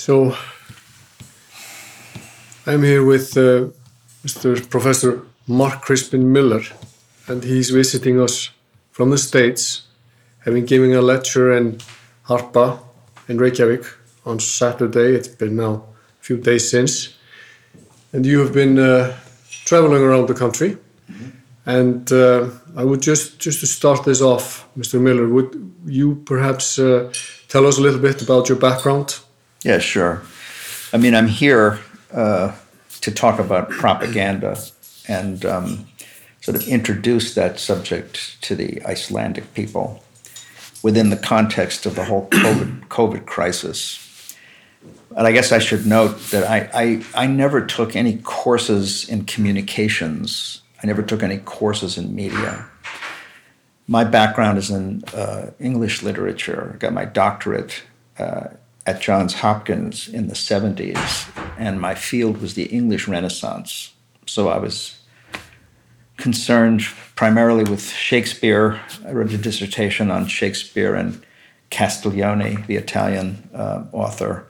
So I'm here with uh, Mr. Professor Mark Crispin Miller, and he's visiting us from the States, having given a lecture in Harpa in Reykjavik on Saturday. It's been now a few days since. And you have been uh, traveling around the country. And uh, I would just, just to start this off, Mr. Miller, would you perhaps uh, tell us a little bit about your background? Yeah, sure. I mean, I'm here uh, to talk about propaganda and um, sort of introduce that subject to the Icelandic people within the context of the whole COVID, COVID crisis. And I guess I should note that I, I, I never took any courses in communications. I never took any courses in media. My background is in uh, English literature. I got my doctorate uh, at Johns Hopkins in the 70s, and my field was the English Renaissance. So I was concerned primarily with Shakespeare. I wrote a dissertation on Shakespeare and Castiglione, the Italian uh, author.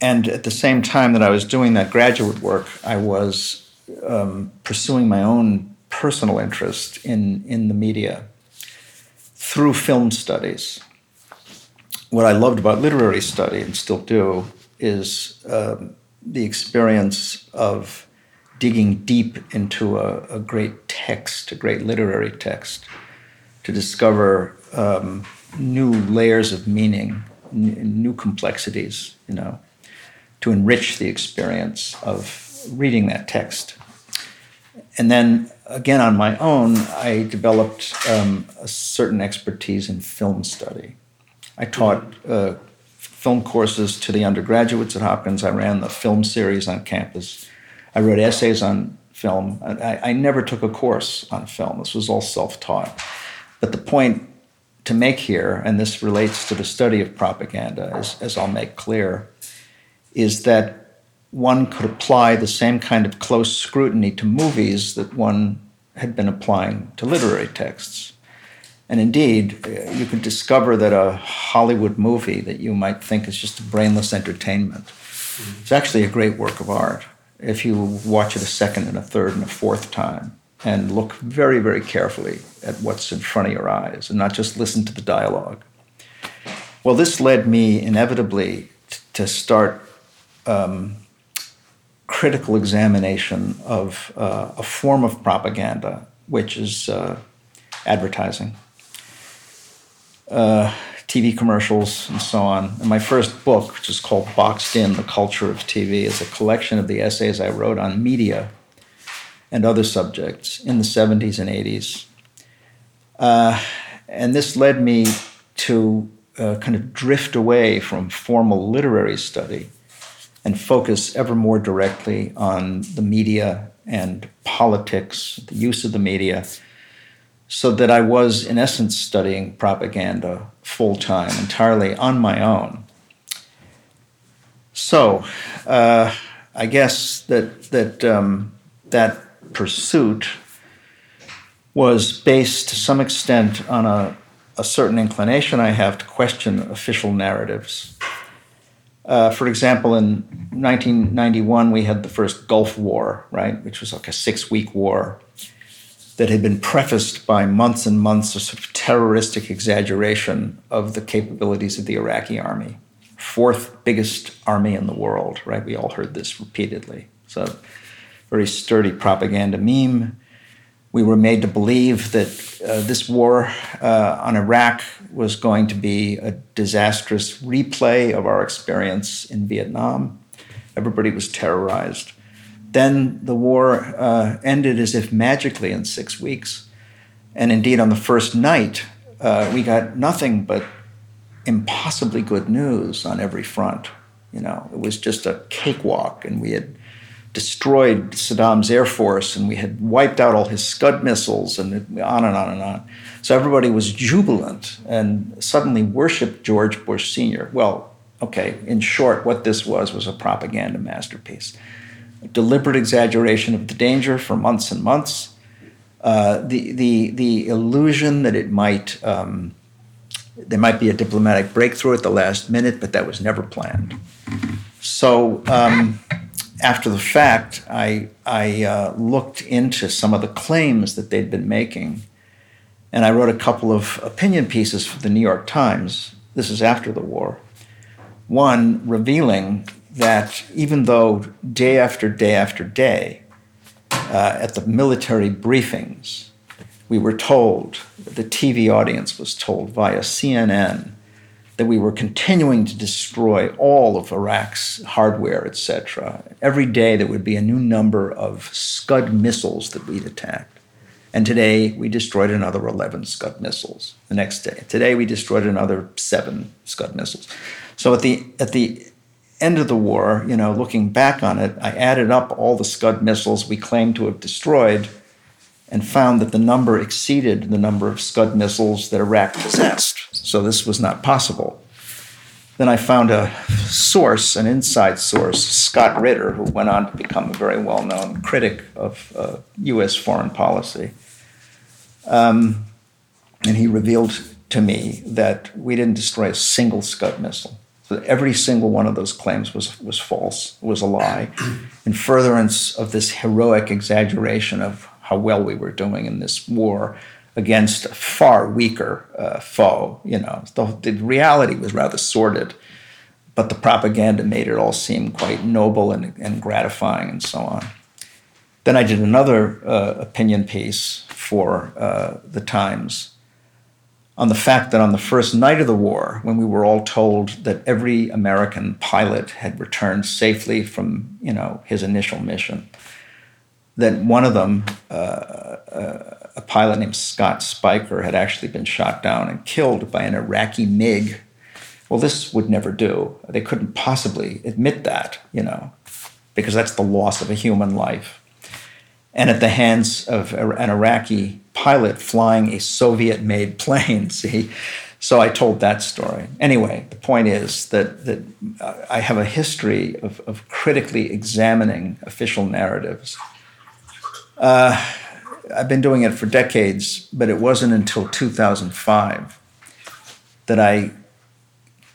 And at the same time that I was doing that graduate work, I was um, pursuing my own personal interest in, in the media through film studies. What I loved about literary study and still do is um, the experience of digging deep into a, a, great text, a great literary text, to discover um, new layers of meaning, n- new complexities, you know, to enrich the experience of reading that text. And then again, on my own, I developed um, a certain expertise in film study. I taught uh, film courses to the undergraduates at Hopkins. I ran the film series on campus. I wrote essays on film. I, I never took a course on film. This was all self-taught. But the point to make here, and this relates to the study of propaganda, as, as I'll make clear, is that one could apply the same kind of close scrutiny to movies that one had been applying to literary texts. And indeed, uh, you could discover that a Hollywood movie that you might think is just a brainless entertainment mm-hmm. is actually a great work of art if you watch it a second and a third and a fourth time and look very, very carefully at what's in front of your eyes and not just listen to the dialogue. Well, this led me inevitably t- to start um, critical examination of uh, a form of propaganda, which is uh, advertising. Uh, TV commercials, and so on. And my first book, which is called Boxed In The Culture of TV, is a collection of the essays I wrote on media and other subjects in the 70s and 80s. Uh, and this led me to uh, kind of drift away from formal literary study and focus ever more directly on the media and politics, the use of the media, so that I was, in essence, studying propaganda full time, entirely on my own. So, uh, I guess that that um, that pursuit was based to some extent on a, a certain inclination I have to question official narratives. Uh, for example, in 1991, we had the first Gulf War, right, which was like a six week war that had been prefaced by months and months of sort of terroristic exaggeration of the capabilities of the Iraqi army. Fourth biggest army in the world, right? We all heard this repeatedly. So, very sturdy propaganda meme. We were made to believe that uh, this war uh, on Iraq was going to be a disastrous replay of our experience in Vietnam. Everybody was terrorized. Then the war uh, ended as if magically in six weeks. And indeed, on the first night, uh, we got nothing but impossibly good news on every front. You know, it was just a cakewalk, and we had destroyed Saddam's air force, and we had wiped out all his Scud missiles, and on and on and on. So everybody was jubilant and suddenly worshipped George Bush Sr. Well, okay, in short, what this was was a propaganda masterpiece deliberate exaggeration of the danger for months and months, uh, the, the, the illusion that it might um, there might be a diplomatic breakthrough at the last minute, but that was never planned. So um, after the fact, I, I uh, looked into some of the claims that they'd been making, and I wrote a couple of opinion pieces for the New York Times. This is after the war. One revealing that even though day after day after day, uh, at the military briefings, we were told, the TV audience was told via CNN, that we were continuing to destroy all of Iraq's hardware, etc. Every day there would be a new number of Scud missiles that we'd attacked. And today we destroyed another 11 Scud missiles. The next day, today we destroyed another seven Scud missiles. So at the at the end of the war, you know, looking back on it, I added up all the Scud missiles we claimed to have destroyed and found that the number exceeded the number of Scud missiles that Iraq possessed. So this was not possible. Then I found a source, an inside source, Scott Ritter, who went on to become a very well known critic of uh, US foreign policy. Um, and he revealed to me that we didn't destroy a single Scud missile. Every single one of those claims was, was false, was a lie, in furtherance of this heroic exaggeration of how well we were doing in this war against a far weaker uh, foe. You know, the, the reality was rather sordid, but the propaganda made it all seem quite noble and, and gratifying and so on. Then I did another uh, opinion piece for uh, the Times on the fact that on the first night of the war, when we were all told that every American pilot had returned safely from, you know, his initial mission, that one of them, uh, uh, a pilot named Scott Speicher, had actually been shot down and killed by an Iraqi MiG. Well, this would never do. They couldn't possibly admit that, you know, because that's the loss of a human life. And at the hands of an Iraqi pilot flying a Soviet made plane, see? So I told that story. Anyway, the point is that, that I have a history of, of critically examining official narratives uh, I've been doing it for decades, but it wasn't until 2005 that I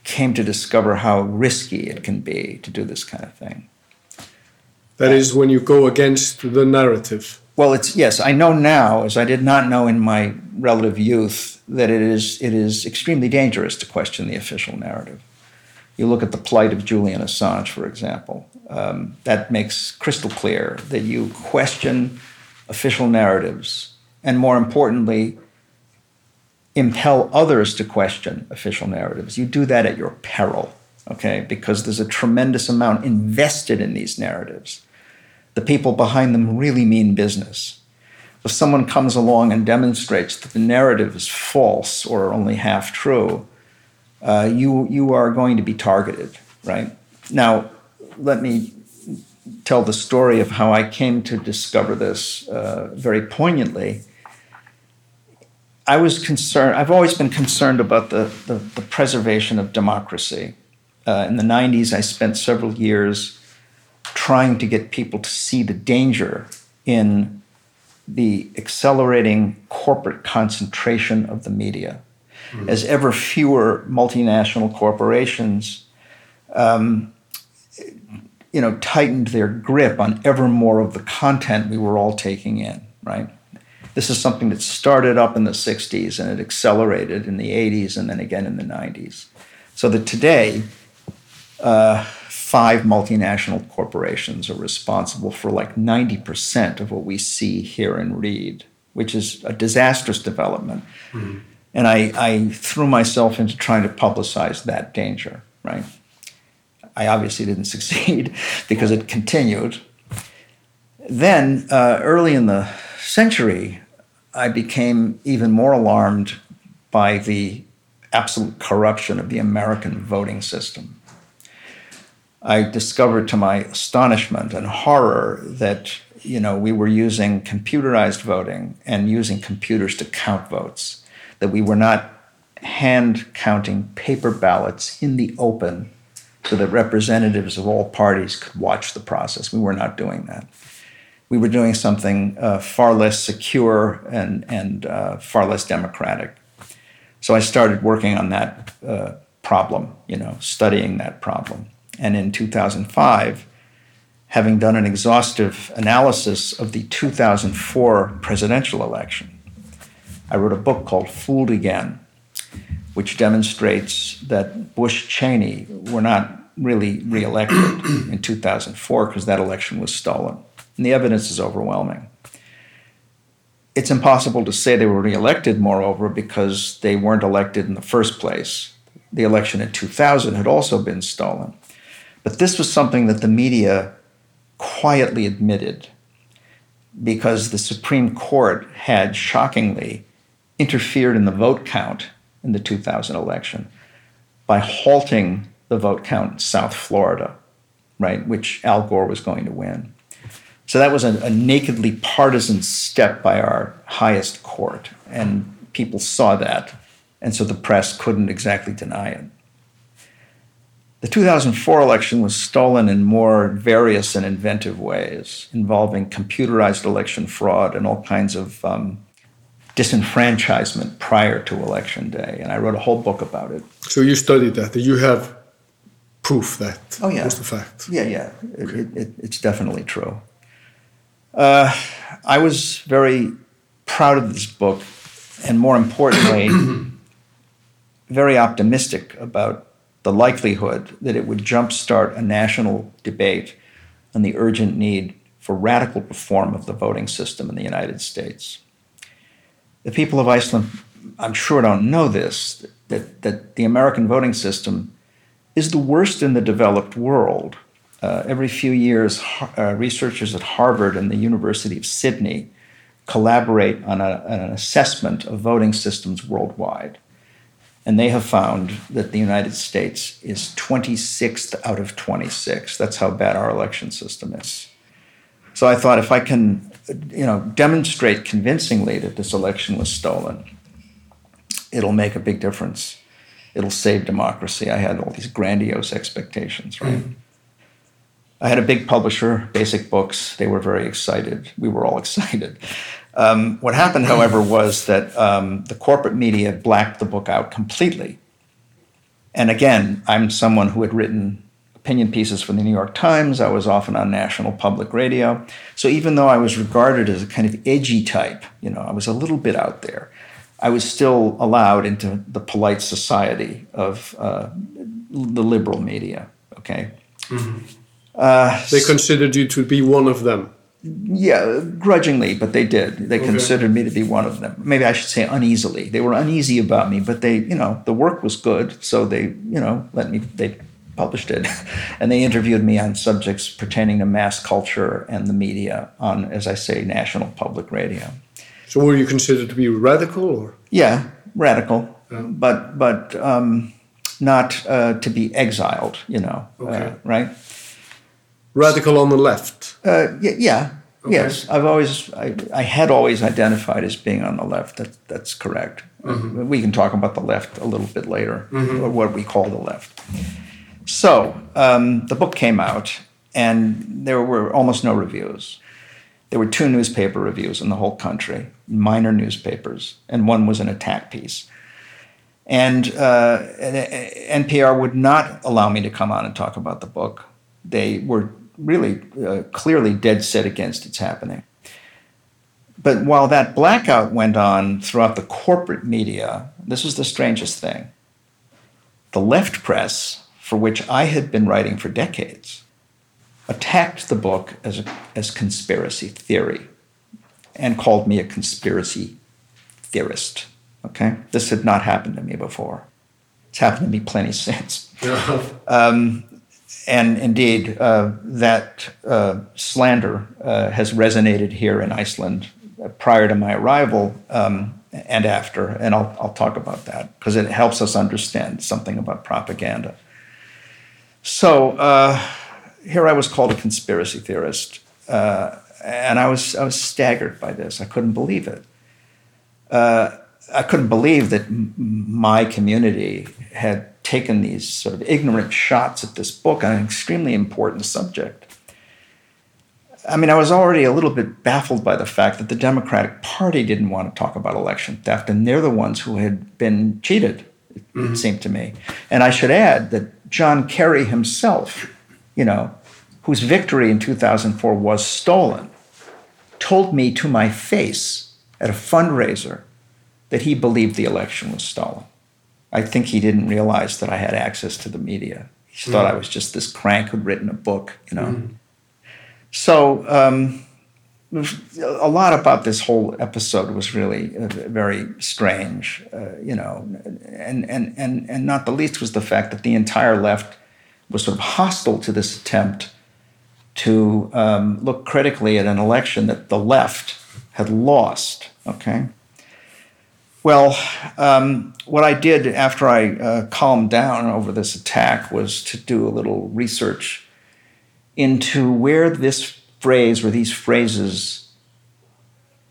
came to discover how risky it can be to do this kind of thing. That is when you go against the narrative. Well, it's yes, I know now, as I did not know in my relative youth, that it is it is extremely dangerous to question the official narrative. You look at the plight of Julian Assange, for example. Um, that makes crystal clear that you question official narratives, and more importantly, impel others to question official narratives. You do that at your peril, okay? Because there's a tremendous amount invested in these narratives. The people behind them really mean business. If someone comes along and demonstrates that the narrative is false or only half true, uh, you, you are going to be targeted, right? Now, let me tell the story of how I came to discover this uh, very poignantly. I was concerned, I've always been concerned about the, the, the preservation of democracy. Uh, in the 90s, I spent several years trying to get people to see the danger in the accelerating corporate concentration of the media. Mm-hmm. As ever fewer multinational corporations um, you know, tightened their grip on ever more of the content we were all taking in, right? This is something that started up in the 60s and it accelerated in the 80s and then again in the 90s. So that today, uh, five multinational corporations are responsible for like 90% of what we see, hear, and read, which is a disastrous development. Mm-hmm. And I, I threw myself into trying to publicize that danger, right? I obviously didn't succeed because it continued. Then, uh, early in the century, I became even more alarmed by the absolute corruption of the American voting system. I discovered to my astonishment and horror that you know we were using computerized voting and using computers to count votes that we were not hand counting paper ballots in the open so that representatives of all parties could watch the process. We were not doing that. We were doing something uh, far less secure and, and uh, far less democratic. So I started working on that uh, problem, you know, studying that problem. And in 2005, having done an exhaustive analysis of the 2004 presidential election, I wrote a book called Fooled Again, which demonstrates that Bush Cheney were not really reelected in 2004 because that election was stolen. And the evidence is overwhelming. It's impossible to say they were reelected, moreover, because they weren't elected in the first place. The election in 2000 had also been stolen. But this was something that the media quietly admitted because the Supreme Court had shockingly interfered in the vote count in the 2000 election by halting the vote count in South Florida, right, which Al Gore was going to win. So that was a, a, nakedly partisan step by our highest court, and people saw that, and so the press couldn't exactly deny it. The 2004 election was stolen in more various and inventive ways, involving computerized election fraud and all kinds of um, disenfranchisement prior to election day. And I wrote a whole book about it. So you studied that. You have proof that oh, yeah. was the fact. Yeah, yeah. Okay. It, it, it's definitely true. Uh, I was very proud of this book, and more importantly, very optimistic about the likelihood that it would jumpstart a national debate on the urgent need for radical reform of the voting system in the United States. The people of Iceland, I'm sure, don't know this that, that the American voting system is the worst in the developed world. Uh, every few years, uh, researchers at Harvard and the University of Sydney collaborate on a, an assessment of voting systems worldwide. And they have found that the United States is 26th out of 26. That's how bad our election system is. So I thought if I can, you know, demonstrate convincingly that this election was stolen, it'll make a big difference it'll save democracy. I had all these grandiose expectations, right? Mm. I had a big publisher, Basic Books. They were very excited. We were all excited. Um, what happened, however, was that um, the corporate media blacked the book out completely. And again, I'm someone who had written opinion pieces for the New York Times. I was often on national public radio. So even though I was regarded as a kind of edgy type, you know, I was a little bit out there. I was still allowed into the polite society of uh, the liberal media. Okay. Mm-hmm. Uh, they considered you to be one of them. Yeah, grudgingly, but they did. They okay. considered me to be one of them. Maybe I should say uneasily. They were uneasy about me, but they, you know, the work was good, so they, you know, let me. They published it, and they interviewed me on subjects pertaining to mass culture and the media on, as I say, national public radio. So were you considered to be radical or? Yeah, radical, yeah. but but um, not uh, to be exiled. You know, uh, okay. uh, right? Radical on the left. Uh, yeah, yeah okay. yes. I've always I, I, had always identified as being on the left. That that's correct. Mm-hmm. We can talk about the left a little bit later, mm-hmm. or what we call the left. So um, the book came out, and there were almost no reviews. There were two newspaper reviews in the whole country, minor newspapers, and one was an attack piece. And uh, NPR would not allow me to come on and talk about the book. They were really uh, clearly dead set against its happening. But while that blackout went on throughout the corporate media, this was the strangest thing. The left press, for which I had been writing for decades, attacked the book as, a, as conspiracy theory and called me a conspiracy theorist. Okay? This had not happened to me before. It's happened to me plenty since. um, and indeed, uh, that uh, slander uh, has resonated here in Iceland prior to my arrival um, and after. And I'll, I'll talk about that because it helps us understand something about propaganda. So, uh, here I was called a conspiracy theorist, uh, and I was I was staggered by this. I couldn't believe it. Uh, I couldn't believe that m- my community had taken these sort of ignorant shots at this book on an extremely important subject. I mean, I was already a little bit baffled by the fact that the Democratic Party didn't want to talk about election theft, and they're the ones who had been cheated, it, it seemed to me. And I should add that John Kerry himself, you know, whose victory in 2004 was stolen, told me to my face at a fundraiser that he believed the election was stolen. I think he didn't realize that I had access to the media. He thought I was just this crank who'd written a book, you know. So um, a lot about this whole episode was really uh, very strange, uh, you know, and, and, and, and not the least was the fact that the entire left was sort of hostile to this attempt to um, look critically at an election that the left had lost, okay? Well, um, what I did after I uh, calmed down over this attack was to do a little research into where this phrase or these phrases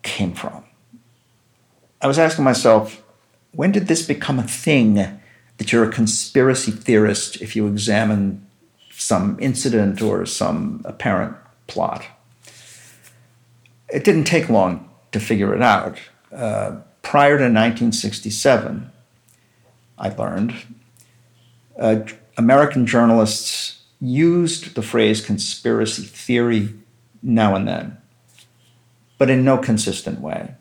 came from. I was asking myself, when did this become a thing that you're a conspiracy theorist if you examine some incident or some apparent plot? It didn't take long to figure it out. Uh, prior to 1967, I learned, uh, American journalists used the phrase conspiracy theory now and then, but in no consistent way.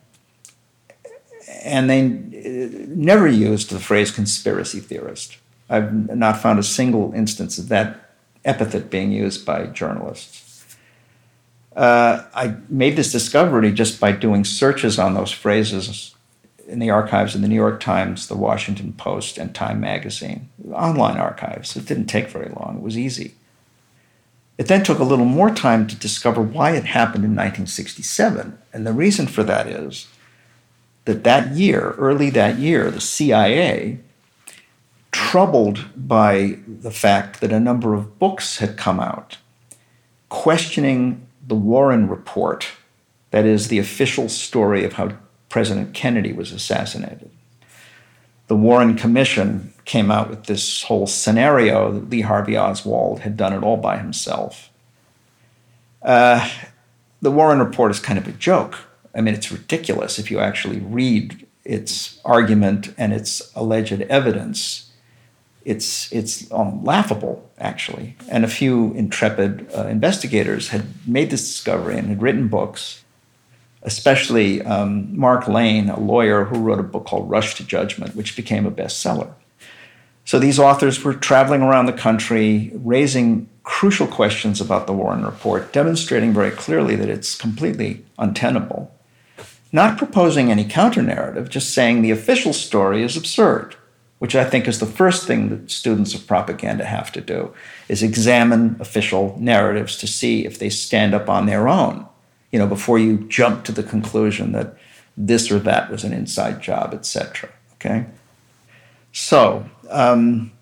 And they uh, never used the phrase conspiracy theorist. I've not found a single instance of that epithet being used by journalists. Uh, I made this discovery just by doing searches on those phrases in the archives of the New York Times, the Washington Post, and Time Magazine, online archives. It didn't take very long, it was easy. It then took a little more time to discover why it happened in 1967. And the reason for that is that that year, early that year, the CIA, troubled by the fact that a number of books had come out questioning the Warren Report, that is, the official story of how President Kennedy was assassinated. The Warren Commission came out with this whole scenario that Lee Harvey Oswald had done it all by himself. Uh, the Warren Report is kind of a joke. I mean, it's ridiculous if you actually read its argument and its alleged evidence. It's, it's um, laughable, actually. And a few intrepid uh, investigators had made this discovery and had written books especially um, Mark Lane, a lawyer who wrote a book called Rush to Judgment, which became a bestseller. So these authors were traveling around the country, raising crucial questions about the Warren Report, demonstrating very clearly that it's completely untenable. Not proposing any counter narrative, just saying the official story is absurd, which I think is the first thing that students of propaganda have to do, is examine official narratives to see if they stand up on their own you know, before you jump to the conclusion that this or that was an inside job, etc. Okay, so um,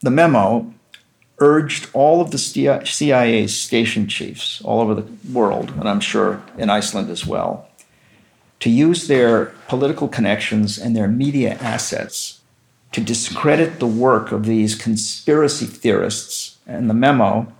the memo urged all of the CIA station chiefs all over the world, and I'm sure in Iceland as well, to use their political connections and their media assets to discredit the work of these conspiracy theorists. And the memo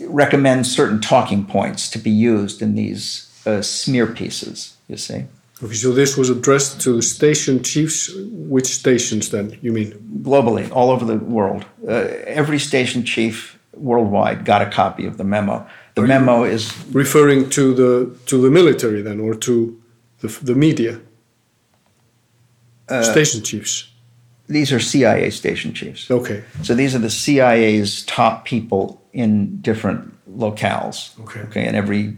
recommends certain talking points to be used in these uh, smear pieces, you see. Okay, so this was addressed to station chiefs. Which stations then, you mean? Globally, all over the world. Uh, every station chief worldwide got a copy of the memo. The Are memo is. Referring to the, to the military then, or to the, the media? Uh, station chiefs. These are CIA station chiefs. Okay. So these are the CIA's top people in different locales. Okay. Okay, in every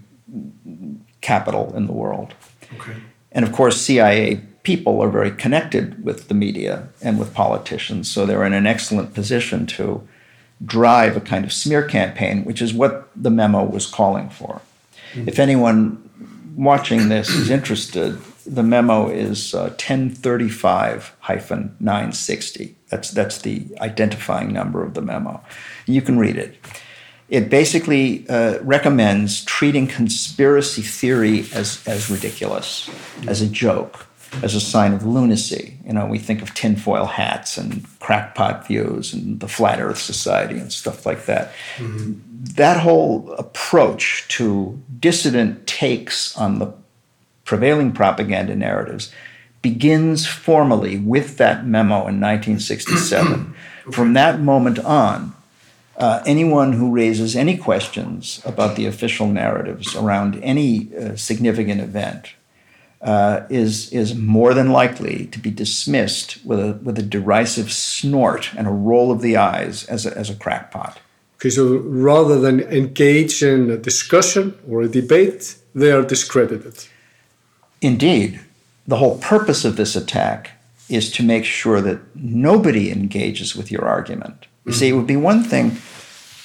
capital in the world. Okay. And of course, CIA people are very connected with the media and with politicians, so they're in an excellent position to drive a kind of smear campaign, which is what the memo was calling for. Mm-hmm. If anyone watching this is interested, the memo is uh, 1035 960. That's, that's the identifying number of the memo. You can read it. It basically uh, recommends treating conspiracy theory as, as ridiculous, as a joke. as a sign of lunacy. You know, we think of tinfoil hats and crackpot views and the Flat Earth Society and stuff like that. That whole approach to dissident takes on the prevailing propaganda narratives begins formally with that memo in 1967. From that moment on, uh, anyone who raises any questions about the official narratives around any uh, significant event uh, is, is more than likely to be dismissed with a, with a derisive snort and a roll of the eyes as a, as a crackpot. Okay, so rather than engage in a discussion or a debate, they are discredited. Indeed, the whole purpose of this attack is to make sure that nobody engages with your argument. You see, it would be one thing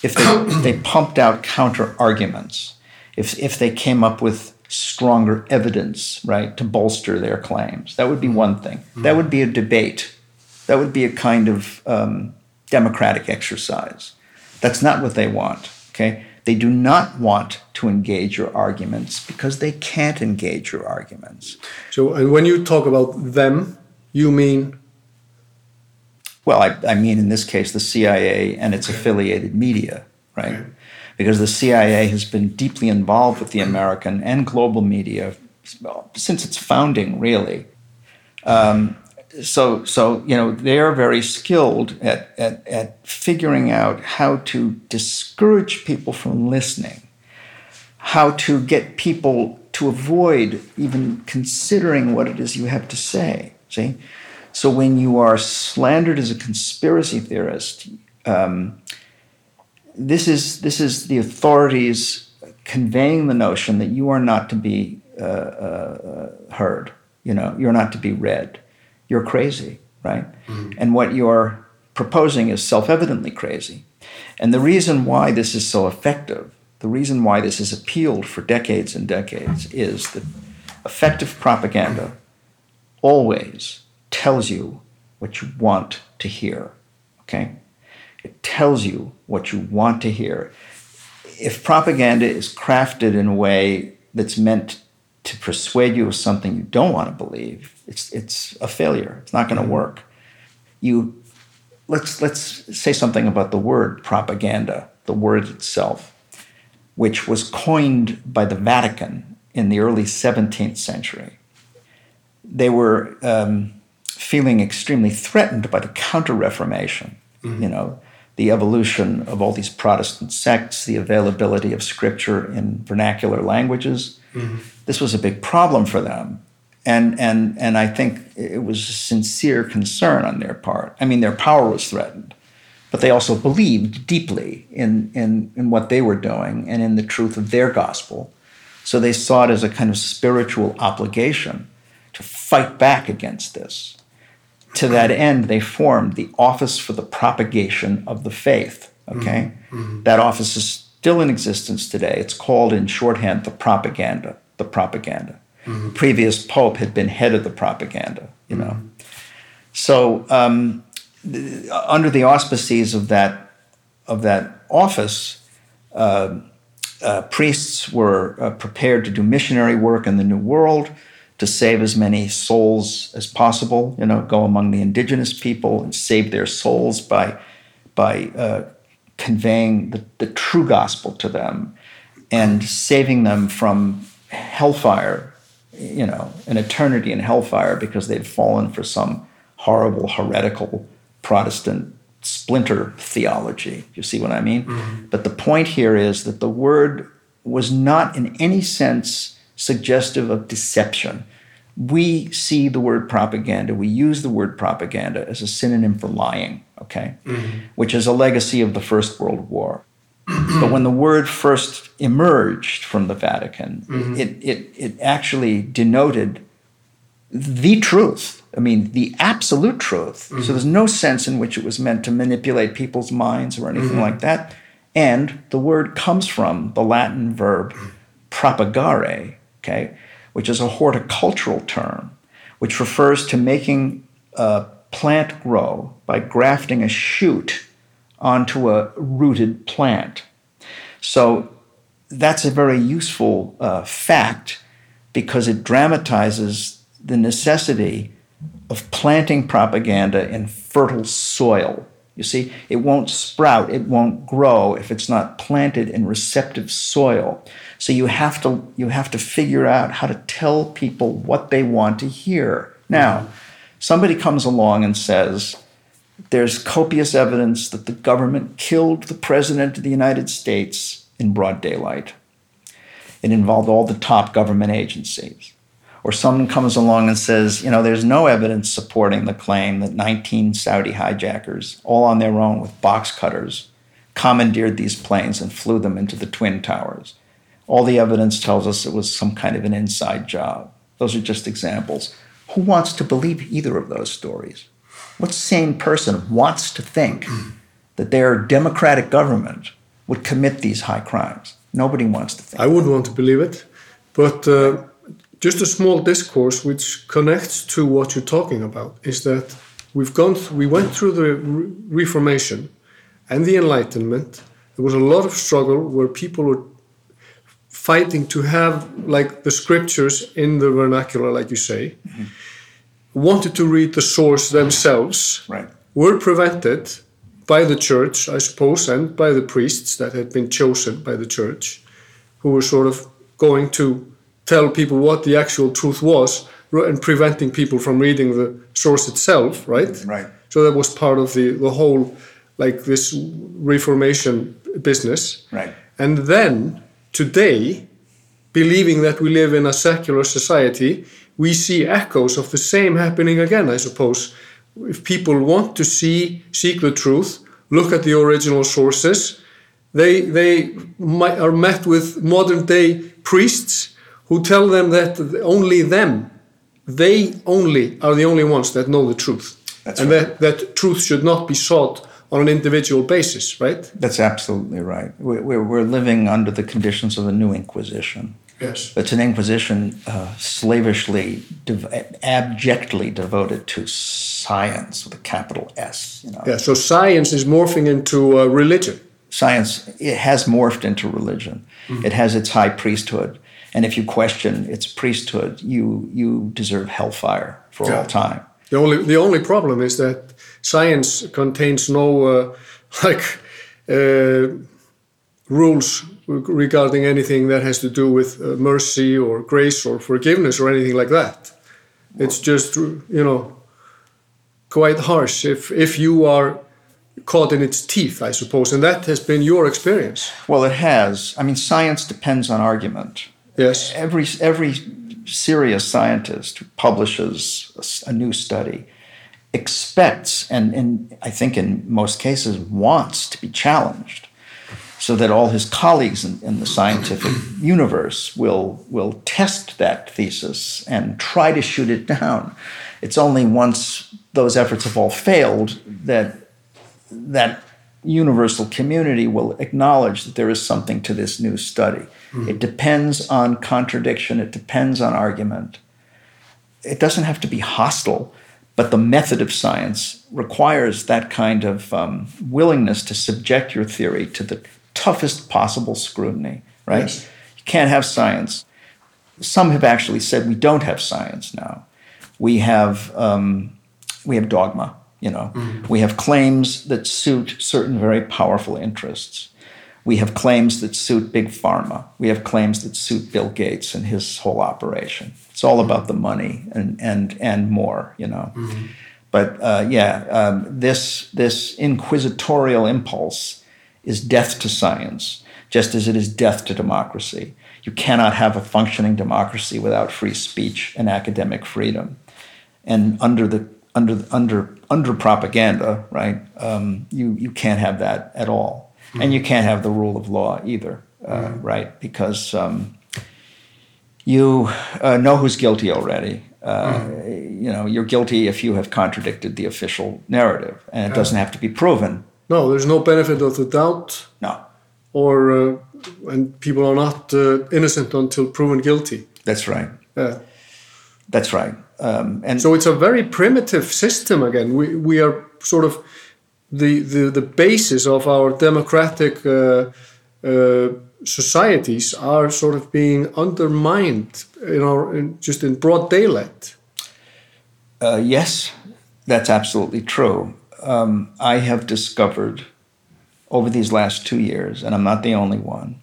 if they, they pumped out counter arguments, if, if they came up with stronger evidence, right, to bolster their claims. That would be one thing. That would be a debate. That would be a kind of um, democratic exercise. That's not what they want, okay? They do not want to engage your arguments because they can't engage your arguments. So, and when you talk about them, you mean Well, I, I mean, in this case, the CIA and its affiliated media, right? Because the CIA has been deeply involved with the American and global media since its founding, really. Um, so, so you know, they are very skilled at, at, at figuring out how to discourage people from listening, how to get people to avoid even considering what it is you have to say. See? So when you are slandered as a conspiracy theorist, um, this is this is the authorities conveying the notion that you are not to be uh, uh, heard. You know, you're not to be read. You're crazy, right? And what you're proposing is self-evidently crazy. And the reason why this is so effective, the reason why this has appealed for decades and decades, is that effective propaganda always tells you what you want to hear. Okay? It tells you what you want to hear. If propaganda is crafted in a way that's meant to persuade you of something you don't want to believe, it's, it's a failure. It's not going to work. You let's let's say something about the word propaganda, the word itself, which was coined by the Vatican in the early 17th century. They were um, feeling extremely threatened by the Counter Reformation. Mm-hmm. You know, the evolution of all these Protestant sects, the availability of scripture in vernacular languages. Mm-hmm. This was a big problem for them. And, and, and I think it was a sincere concern on their part. I mean, their power was threatened, but they also believed deeply in, in, in what they were doing and in the truth of their gospel. So they saw it as a kind of spiritual obligation to fight back against this. To that end, they formed the Office for the Propagation of the Faith. Okay? That office is still in existence today. It's called in shorthand the propaganda. The propaganda. the Previous pope had been head of the propaganda, you know. So um, th- under the auspices of that of that office, uh, uh, priests were uh, prepared to do missionary work in the New World, to save as many souls as possible. You know, go among the indigenous people and save their souls by by uh, conveying the, the true gospel to them and saving them from hellfire. You know, an eternity in hellfire because they'd fallen for some horrible heretical Protestant splinter theology. You see what I mean? But the point here is that the word was not in any sense suggestive of deception. We see the word propaganda, we use the word propaganda as a synonym for lying, okay? Mm-hmm. Which is a legacy of the First World War. but when the word first emerged from the Vatican, mm-hmm. it, it, it actually denoted the truth. I mean, the absolute truth. So mm-hmm. there's no sense in which it was meant to manipulate people's minds or anything like that. And the word comes from the Latin verb propagare, okay, which is a horticultural term, which refers to making a plant grow by grafting a shoot onto a rooted plant. So that's a very useful uh, fact because it dramatizes the necessity of planting propaganda in fertile soil. You see, it won't sprout, it won't grow if it's not planted in receptive soil. So you have to you have to figure out how to tell people what they want to hear. Now, somebody comes along and says, there's copious evidence that the government killed the president of the United States in broad daylight. It involved all the top government agencies. Or someone comes along and says, you know, there's no evidence supporting the claim that 19 Saudi hijackers, all on their own with box cutters, commandeered these planes and flew them into the Twin Towers. All the evidence tells us it was some kind of an inside job. Those are just examples. Who wants to believe either of those stories? What sane person wants to think that their democratic government would commit these high crimes? Nobody wants to think. I wouldn't want to believe it, but uh, just a small discourse which connects to what you're talking about is that we've gone, we went through the Re- Reformation and the Enlightenment. There was a lot of struggle where people were fighting to have like the scriptures in the vernacular, like you say. Mm-hmm wanted to read the source themselves right. were prevented by the church, I suppose, and by the priests that had been chosen by the church, who were sort of going to tell people what the actual truth was and preventing people from reading the source itself, right? Right. So that was part of the, the whole, like this Reformation business. Right. And then today, believing that we live in a secular society, we see echoes of the same happening again, I suppose. If people want to see, seek the truth, look at the original sources, they, they are met with modern day priests who tell them that only them, they only are the only ones that know the truth. That's and right. that, that truth should not be sought on an individual basis, right? That's absolutely right. We're, we're living under the conditions of a new inquisition. Yes. It's an inquisition uh, slavishly, dev- abjectly devoted to science with a capital S. You know, Yeah, so science is morphing into uh, religion. science it has morphed into religion. It has its high priesthood, and if you question its priesthood, you you deserve hellfire for Yeah. all time. The only the only problem is that science contains no uh, like uh, rules regarding anything that has to do with uh, mercy or grace or forgiveness or anything like that. It's just you know quite harsh if if you are caught in its teeth, I suppose, and that has been your experience. Well, it has. I mean, science depends on argument. Yes. Every every serious scientist who publishes a new study expects, and, and I think in most cases wants to be challenged, so that all his colleagues in, in the scientific universe will will test that thesis and try to shoot it down. It's only once those efforts have all failed that that universal community will acknowledge that there is something to this new study. Hmm. It depends on contradiction, it depends on argument. It doesn't have to be hostile, but the method of science requires that kind of um, willingness to subject your theory to the toughest possible scrutiny, right? Yes. You can't have science. Some have actually said we don't have science now. We have, um, we have dogma. You know, we have claims that suit certain very powerful interests. We have claims that suit big pharma. We have claims that suit Bill Gates and his whole operation. It's all about the money and and and more. You know, but uh, yeah, um, this this inquisitorial impulse is death to science, just as it is death to democracy. You cannot have a functioning democracy without free speech and academic freedom. And under the under under under propaganda, right? Um, you you can't have that at all, and you can't have the rule of law either, uh, right? Because um, you uh, know who's guilty already. Uh, You know you're guilty if you have contradicted the official narrative, and it doesn't have to be proven. No, there's no benefit of the doubt, No, or uh, and people are not uh, innocent until proven guilty. that's right. Yeah. That's right. Um, and So it's a very primitive system again. We, we are sort of the, the, the basis of our democratic uh, uh, societies are sort of being undermined in our in, just in broad daylight. Uh, yes, that's absolutely true. Um, I have discovered over these last two years, and I'm not the only one,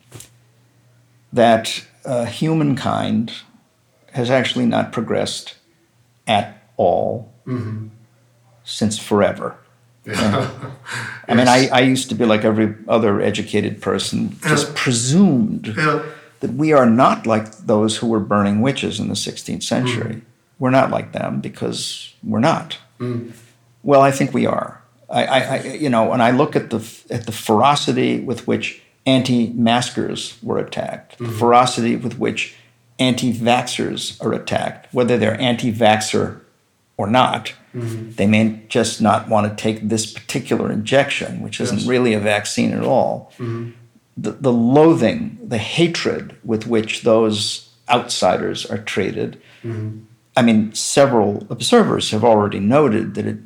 that uh, humankind has actually not progressed at all since forever. I mean, I, I used to be like every other educated person, just presumed that we are not like those who were burning witches in the 16th century. Mm. We're not like them because we're not. Mm. Well, I think we are. I, I, I, you know, when I look at the at the ferocity with which anti-maskers were attacked, the mm-hmm. ferocity with which anti-vaxxers are attacked, whether they're anti-vaxxer or not, mm-hmm. they may just not want to take this particular injection, which isn't Yes. really a vaccine at all. Mm-hmm. The, the loathing, the hatred with which those outsiders are treated. Mm-hmm. I mean, several observers have already noted that it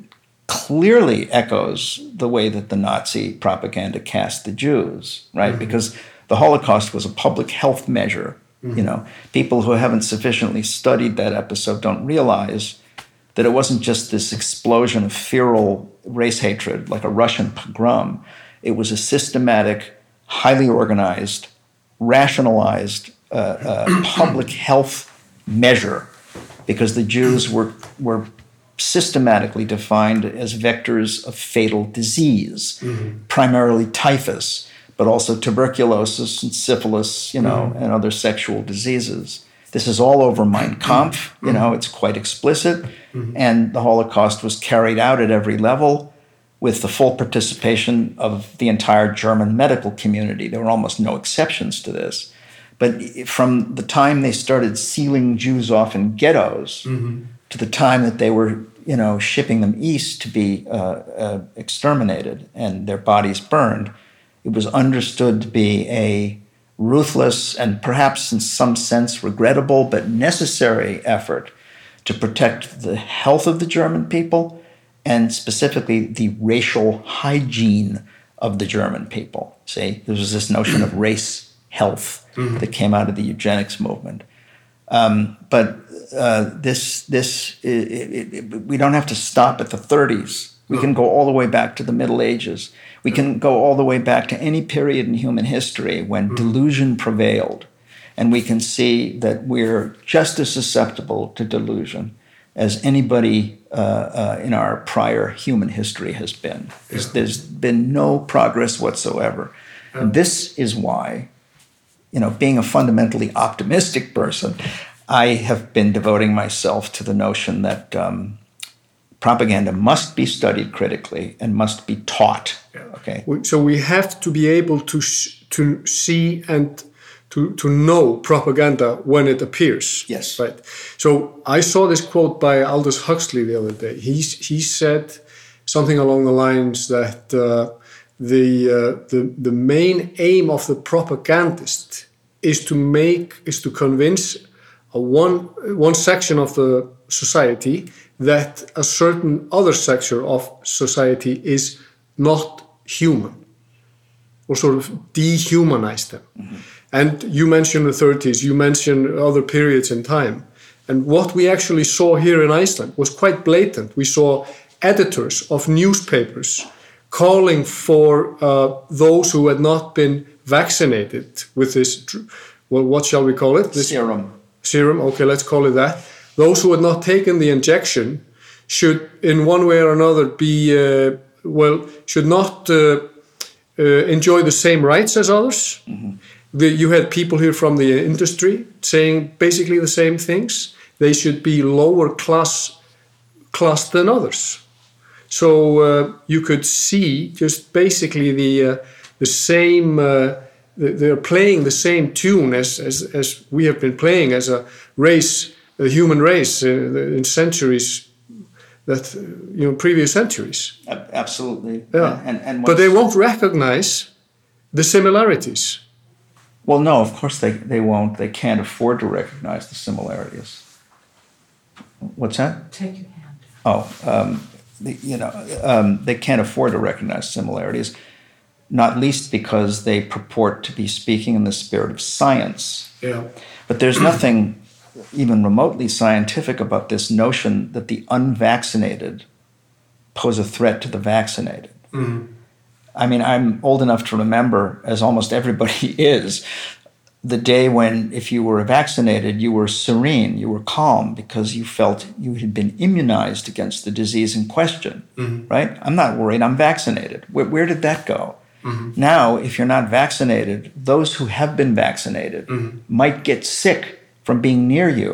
clearly echoes the way that the Nazi propaganda cast the Jews, right? Because the Holocaust was a public health measure. You know, people who haven't sufficiently studied that episode don't realize that it wasn't just this explosion of feral race hatred like a Russian pogrom. It was a systematic, highly organized, rationalized uh, uh, public health measure because the Jews were, were systematically defined as vectors of fatal disease, primarily typhus, but also tuberculosis and syphilis, you know, and other sexual diseases. This is all over Mein Kampf, you know, it's quite explicit. And the Holocaust was carried out at every level with the full participation of the entire German medical community. There were almost no exceptions to this. But from the time they started sealing Jews off in ghettos to the time that they were, you know, shipping them east to be uh, uh, exterminated and their bodies burned, it was understood to be a ruthless and perhaps in some sense regrettable but necessary effort to protect the health of the German people and specifically the racial hygiene of the German people. See, there was this notion of race health that came out of the eugenics movement. Um, but uh, this, this, i i i we don't have to stop at the 30s. We can go all the way back to the Middle Ages. We can go all the way back to any period in human history when delusion prevailed. And we can see that we're just as susceptible to delusion as anybody uh, uh, in our prior human history has been. There's, there's been no progress whatsoever. And this is why, you know, being a fundamentally optimistic person, I have been devoting myself to the notion that um, propaganda must be studied critically and must be taught. Okay. So we have to be able to sh- to see and to to know propaganda when it appears. Yes. Right. So I saw this quote by Aldous Huxley the other day. He he said something along the lines that uh, the uh, the the main aim of the propagandist is to make is to convince a one one section of the society that a certain other sector of society is not human or sort of dehumanize them. And you mentioned the 30s, you mentioned other periods in time. And what we actually saw here in Iceland was quite blatant. We saw editors of newspapers calling for uh, those who had not been vaccinated with this, well, what shall we call it? This Serum. serum, okay, let's call it that. Those who had not taken the injection should, in one way or another, be, uh, well, should not uh, uh, enjoy the same rights as others. The, you had people here from the industry saying basically the same things. They should be lower class class than others. So uh, you could see just basically the uh, the same. Uh, they're playing the same tune as, as as we have been playing as a race, a human race uh, in centuries. That uh, you know, previous centuries. Absolutely. Yeah. And, and but they won't recognize the similarities. Well, no, of course they, they won't. They can't afford to recognize the similarities. What's that? Take your hand. Oh, um, the, you know, um, they can't afford to recognize similarities, not least because they purport to be speaking in the spirit of science. Yeah. But there's nothing even remotely scientific about this notion that the unvaccinated pose a threat to the vaccinated. Mm-hmm. I mean, I'm old enough to remember, as almost everybody is, the day when, if you were vaccinated, you were serene, you were calm because you felt you had been immunized against the disease in question, mm-hmm. right? I'm not worried, I'm vaccinated. Where, where did that go? Mm-hmm. Now, if you're not vaccinated, those who have been vaccinated might get sick from being near you.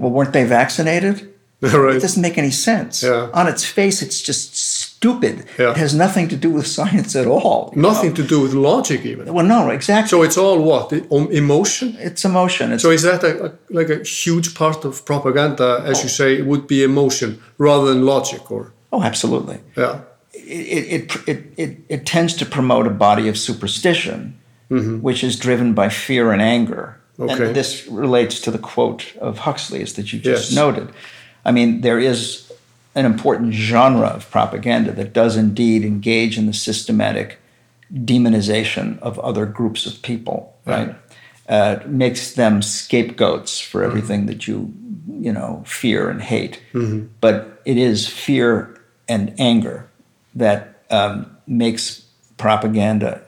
Well, weren't they vaccinated? right. It doesn't make any sense. Yeah. On its face, it's just stupid. Yeah. It has nothing to do with science at all. Nothing to do with logic, even. Well, no, exactly. So it's all what? Um, Emotion? it's emotion. It's So is that a, a, like a huge part of propaganda, as you say, it would be emotion rather than logic, or oh, absolutely. yeah, It, it, it, it, it tends to promote a body of superstition, which is driven by fear and anger. Mm-hmm. Okay. And this relates to the quote of Huxley's that you just Yes. noted. I mean, there is an important genre of propaganda that does indeed engage in the systematic demonization of other groups of people, right? Uh, makes them scapegoats for everything that you, you know, fear and hate. But it is fear and anger that um, makes propaganda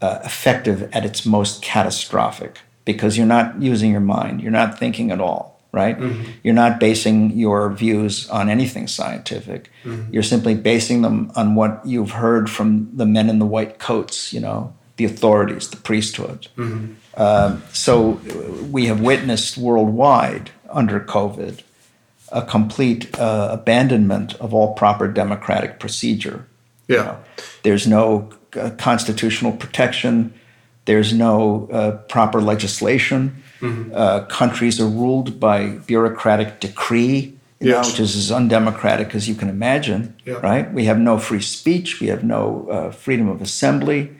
uh, effective at its most catastrophic because you're not using your mind, you're not thinking at all, right? You're not basing your views on anything scientific. You're simply basing them on what you've heard from the men in the white coats, you know, the authorities, the priesthood. So uh, we have witnessed worldwide under COVID a complete uh, abandonment of all proper democratic procedure. You Yeah. know, there's no uh, constitutional protection. There's no uh, proper legislation. Uh, countries are ruled by bureaucratic decree, you know, which is as undemocratic as you can imagine. Yeah. Right? We have no free speech. We have no uh, freedom of assembly.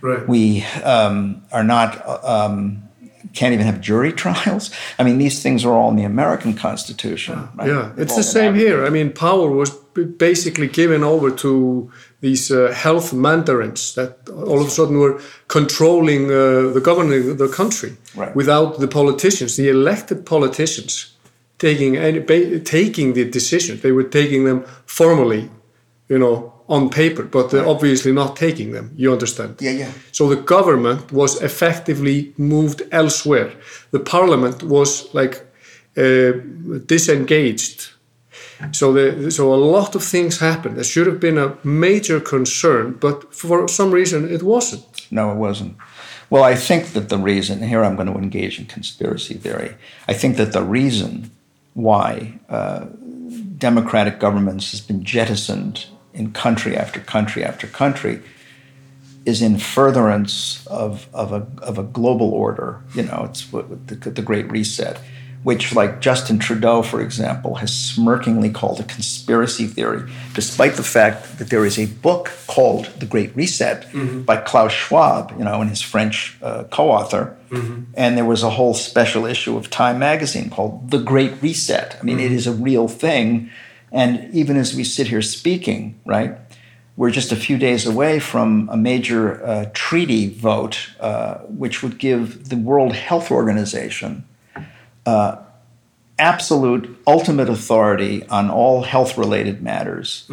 right. We um, are not. Um, can't even have jury trials. I mean, these things are all in the American Constitution. Right? Yeah, it's the same here. I mean, power was basically given over to these uh, health mandarins that all of a sudden were controlling uh, the governing the country Right. without the politicians, the elected politicians, taking any, ba- taking the decisions. They were taking them formally, you know, on paper, but they're obviously not taking them. You understand? Yeah, yeah. So the government was effectively moved elsewhere. The parliament was like uh, disengaged. So the, so a lot of things happened. There should have been a major concern, but for some reason it wasn't. No, it wasn't. Well, I think that the reason, here I'm going to engage in conspiracy theory. I think that the reason why uh, democratic governments has been jettisoned in country after country after country is in furtherance of, of, a, of a global order. You know, it's what, the, the Great Reset, which, like Justin Trudeau, for example, has smirkingly called a conspiracy theory, despite the fact that there is a book called The Great Reset mm-hmm. by Klaus Schwab, you know, and his French uh, co-author. Mm-hmm. And there was a whole special issue of Time magazine called The Great Reset. I mean, mm-hmm. it is a real thing. And even as we sit here speaking, right, we're just a few days away from a major uh, treaty vote, uh, which would give the World Health Organization uh, absolute, ultimate authority on all health related matters,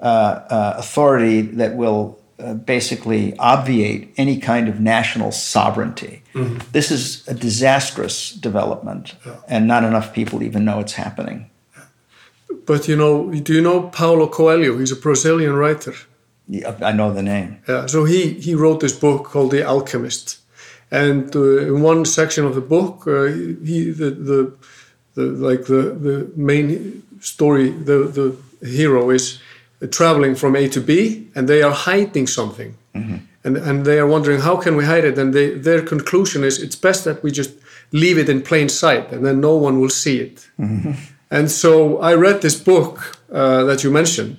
uh, uh, authority that will uh, basically obviate any kind of national sovereignty. This is a disastrous development, and not enough people even know it's happening. But you know, do you know Paulo Coelho? He's a Brazilian writer. Yeah, I know the name. Yeah, so he, he wrote this book called The Alchemist, and uh, in one section of the book, uh, he the, the the like the the main story the the hero is traveling from A to B, and they are hiding something, and and they are wondering how can we hide it, and they, their conclusion is it's best that we just leave it in plain sight, and then no one will see it. And so I read this book uh, that you mentioned,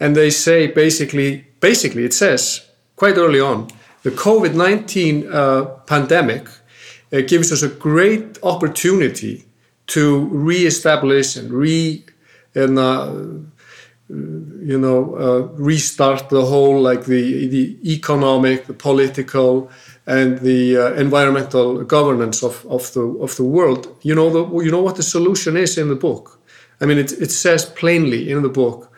and they say basically, basically it says quite early on, the COVID nineteen uh, pandemic uh, gives us a great opportunity to reestablish and re and uh, you know uh, restart the whole like the the economic, the political, and the uh, environmental governance of, of the of the world, you know the you know what the solution is in the book. I mean, it, it says plainly in the book,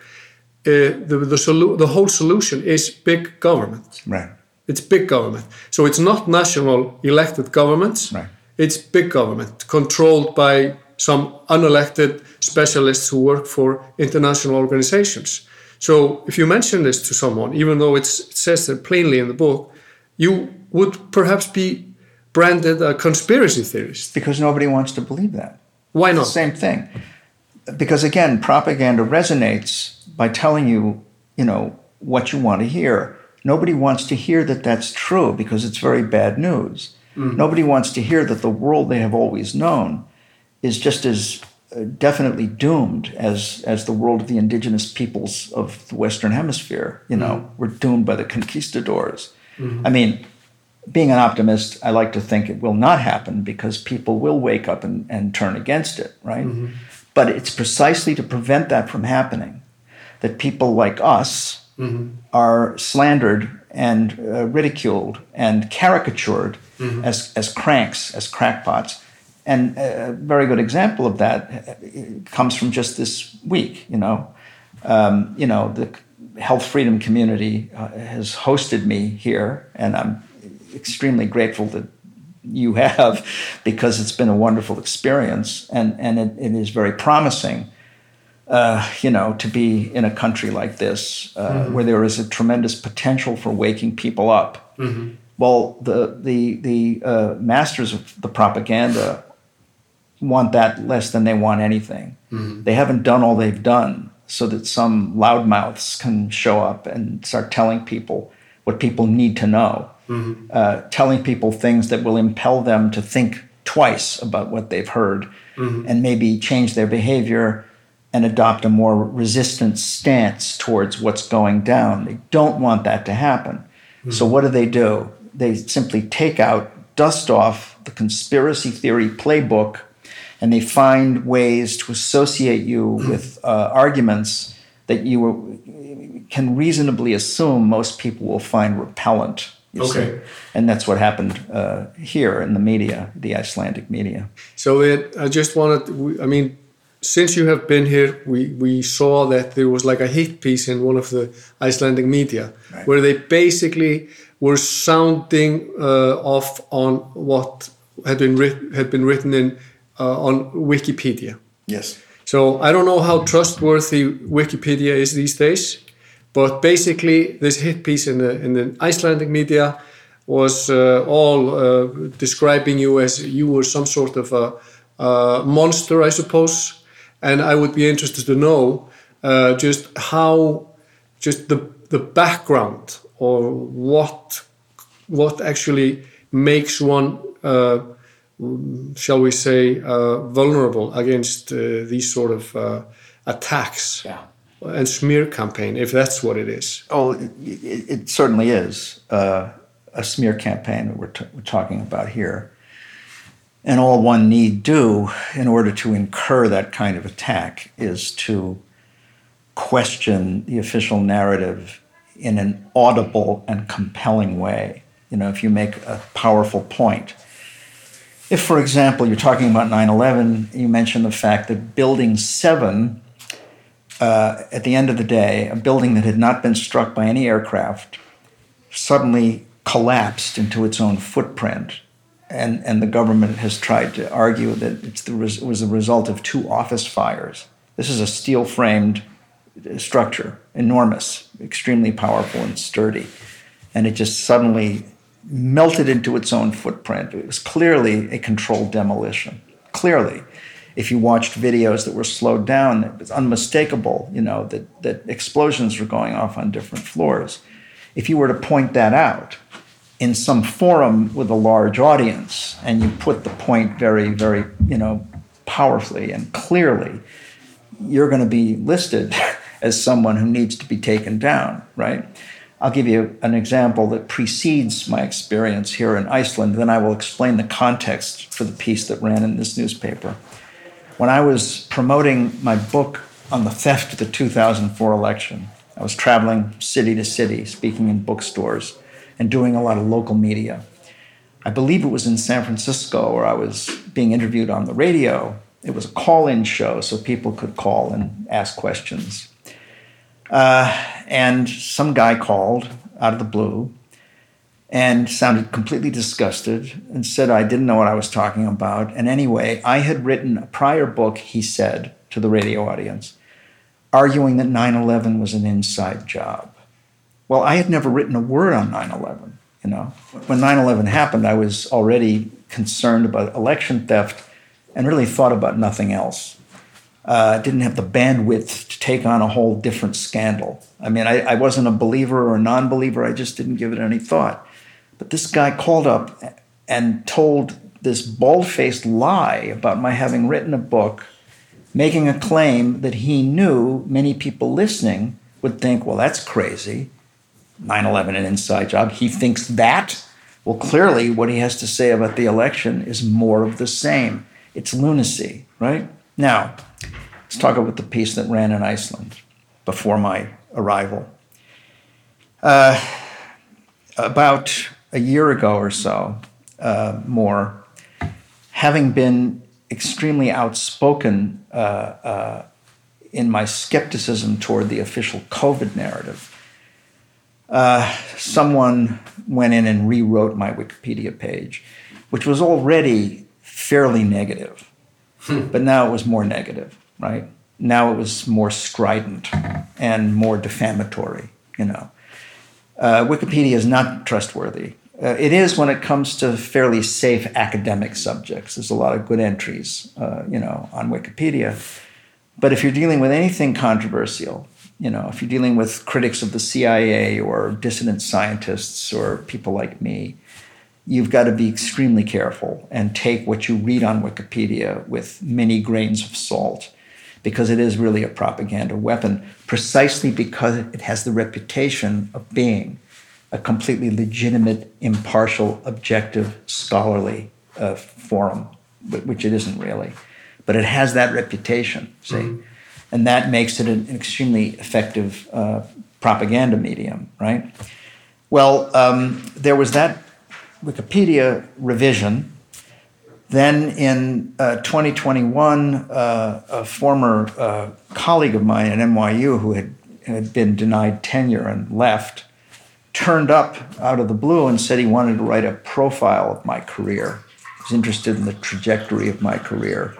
uh, the the, solu- the whole solution is big government. Right. It's big government. So it's not national elected governments. Right. It's big government controlled by some unelected specialists who work for international organizations. So if you mention this to someone, even though it's, it says it plainly in the book, you would perhaps be branded a conspiracy theorist. Because nobody wants to believe that. Why not? Same thing. Because again, propaganda resonates by telling you, you know, what you want to hear. Nobody wants to hear that that's true because it's very bad news. Mm. Nobody wants to hear that the world they have always known is just as uh, definitely doomed as as the world of the indigenous peoples of the Western Hemisphere. You know, mm. were doomed by the conquistadors. Mm-hmm. I mean, being an optimist, I like to think it will not happen because people will wake up and, and turn against it, right? But it's precisely to prevent that from happening that people like us are slandered and uh, ridiculed and caricatured as, as cranks, as crackpots. And a very good example of that uh, comes from just this week, you know. Um, you know, the health freedom community uh, has hosted me here, and I'm extremely grateful that you have because it's been a wonderful experience and, and it, it is very promising uh, you know to be in a country like this uh, where there is a tremendous potential for waking people up. Well the the the uh, masters of the propaganda want that less than they want anything. They haven't done all they've done so that some loudmouths can show up and start telling people what people need to know uh, telling people things that will impel them to think twice about what they've heard and maybe change their behavior and adopt a more resistant stance towards what's going down. They don't want that to happen. So, what do they do? They simply take out, dust off the conspiracy theory playbook, and they find ways to associate you with uh, arguments that you can reasonably assume most people will find repellent. You see. Okay. And that's what happened uh, here in the media, the Icelandic media. So it, I just wanted, I mean, since you have been here, we, we saw that there was like a hit piece in one of the Icelandic media Right. where they basically were sounding uh, off on what had been writ- had been written in uh, on Wikipedia. Yes. So I don't know how trustworthy Wikipedia is these days, but basically this hit piece in the in the Icelandic media was uh, all uh, describing you as you were some sort of a, a monster, I suppose. And I would be interested to know uh, just how, just the the background or what what actually makes one. Uh, shall we say, uh, vulnerable against uh, these sort of attacks Yeah. And smear campaign, if that's what it is. Oh, it, it, certainly is uh, a smear campaign that we're, we're talking about here. And all one need do in order to incur that kind of attack is to question the official narrative in an audible and compelling way. You know, if you make a powerful point. If, for example, you're talking about 9 11, you mention the fact that Building 7 uh, at the end of the day, a building that had not been struck by any aircraft suddenly collapsed into its own footprint. And, and the government has tried to argue that it's the, res- it was the result of two office fires. This is a steel framed structure, enormous, extremely powerful and sturdy. And it just suddenly melted into its own footprint. It was clearly a controlled demolition. Clearly if you watched videos that were slowed down, it was unmistakable, you know, that, that explosions were going off on different floors. If you were to point that out in some forum with a large audience and you put the point very, very, you know, powerfully and clearly, you're going to be listed as someone who needs to be taken down, right? I'll give you an example that precedes my experience here in Iceland, then I will explain the context for the piece that ran in this newspaper when I was promoting my book on the theft of the 2004 election, I was traveling city to city, speaking in bookstores, and doing a lot of local media. I believe it was in San Francisco where I was being interviewed on the radio. It was a call in show, so people could call and ask questions. Uh, and some guy called out of the blue and sounded completely disgusted and said I didn't know what I was talking about. And anyway, I had written a prior book, he said to the radio audience, arguing that 9 11 was an inside job. Well, I had never written a word on 9 11. You know, when 9 11 happened, I was already concerned about election theft and really thought about nothing else. Uh, didn't have the bandwidth to take on a whole different scandal. I mean, I, I wasn't a believer or a non believer, I just didn't give it any thought. But this guy called up and told this bald faced lie about my having written a book, making a claim that he knew many people listening would think, well, that's crazy. 9 11 an inside job. He thinks that. Well, clearly, what he has to say about the election is more of the same. It's lunacy, right? Now, let's talk about the piece that ran in Iceland before my arrival. Uh, about a year ago or so, uh, more, having been extremely outspoken uh, uh in my skepticism toward the official COVID narrative, uh, someone went in and rewrote my Wikipedia page, which was already fairly negative, hmm. but now it was more negative, right? Now it was more strident and more defamatory, you know. Uh, Wikipedia is not trustworthy. Uh, it is when it comes to fairly safe academic subjects. There's a lot of good entries, uh, you know, on Wikipedia. But if you're dealing with anything controversial, you know, if you're dealing with critics of the CIA or dissident scientists or people like me, you've got to be extremely careful and take what you read on Wikipedia with many grains of salt because it is really a propaganda weapon, precisely because it has the reputation of being a completely legitimate, impartial, objective, scholarly uh, forum, which it isn't really. But it has that reputation, see? Mm-hmm and that makes it an extremely effective uh, propaganda medium, right? Well, um, there was that Wikipedia revision. Then in uh, 2021, uh, a former uh, colleague of mine at NYU who had, had been denied tenure and left turned up out of the blue and said he wanted to write a profile of my career. He was interested in the trajectory of my career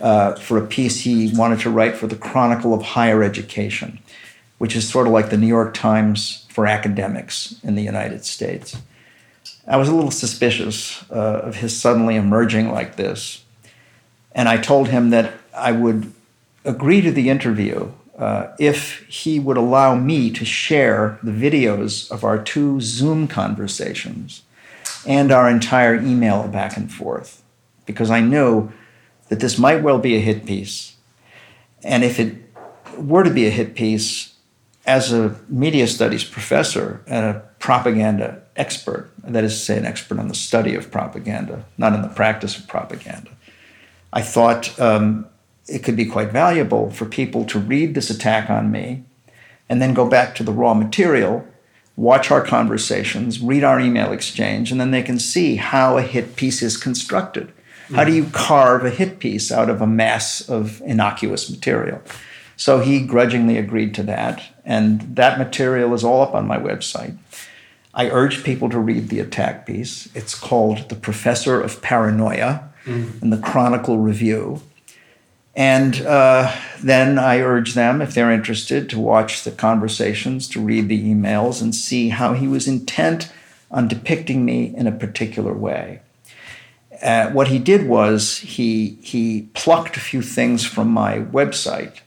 uh, for a piece he wanted to write for the Chronicle of Higher Education, which is sort of like the New York Times for academics in the United States. I was a little suspicious uh, of his suddenly emerging like this. And I told him that I would agree to the interview uh, if he would allow me to share the videos of our two Zoom conversations and our entire email back and forth. Because I knew that this might well be a hit piece. And if it were to be a hit piece, as a media studies professor and a propaganda expert, that is to say, an expert on the study of propaganda, not in the practice of propaganda, I thought um, it could be quite valuable for people to read this attack on me and then go back to the raw material, watch our conversations, read our email exchange, and then they can see how a hit piece is constructed. How do you carve a hit piece out of a mass of innocuous material? So he grudgingly agreed to that, and that material is all up on my website. I urge people to read the attack piece. It's called The Professor of Paranoia mm. in the Chronicle Review. And uh, then I urge them, if they're interested, to watch the conversations, to read the emails, and see how he was intent on depicting me in a particular way uh, what he did was he he plucked a few things from my website,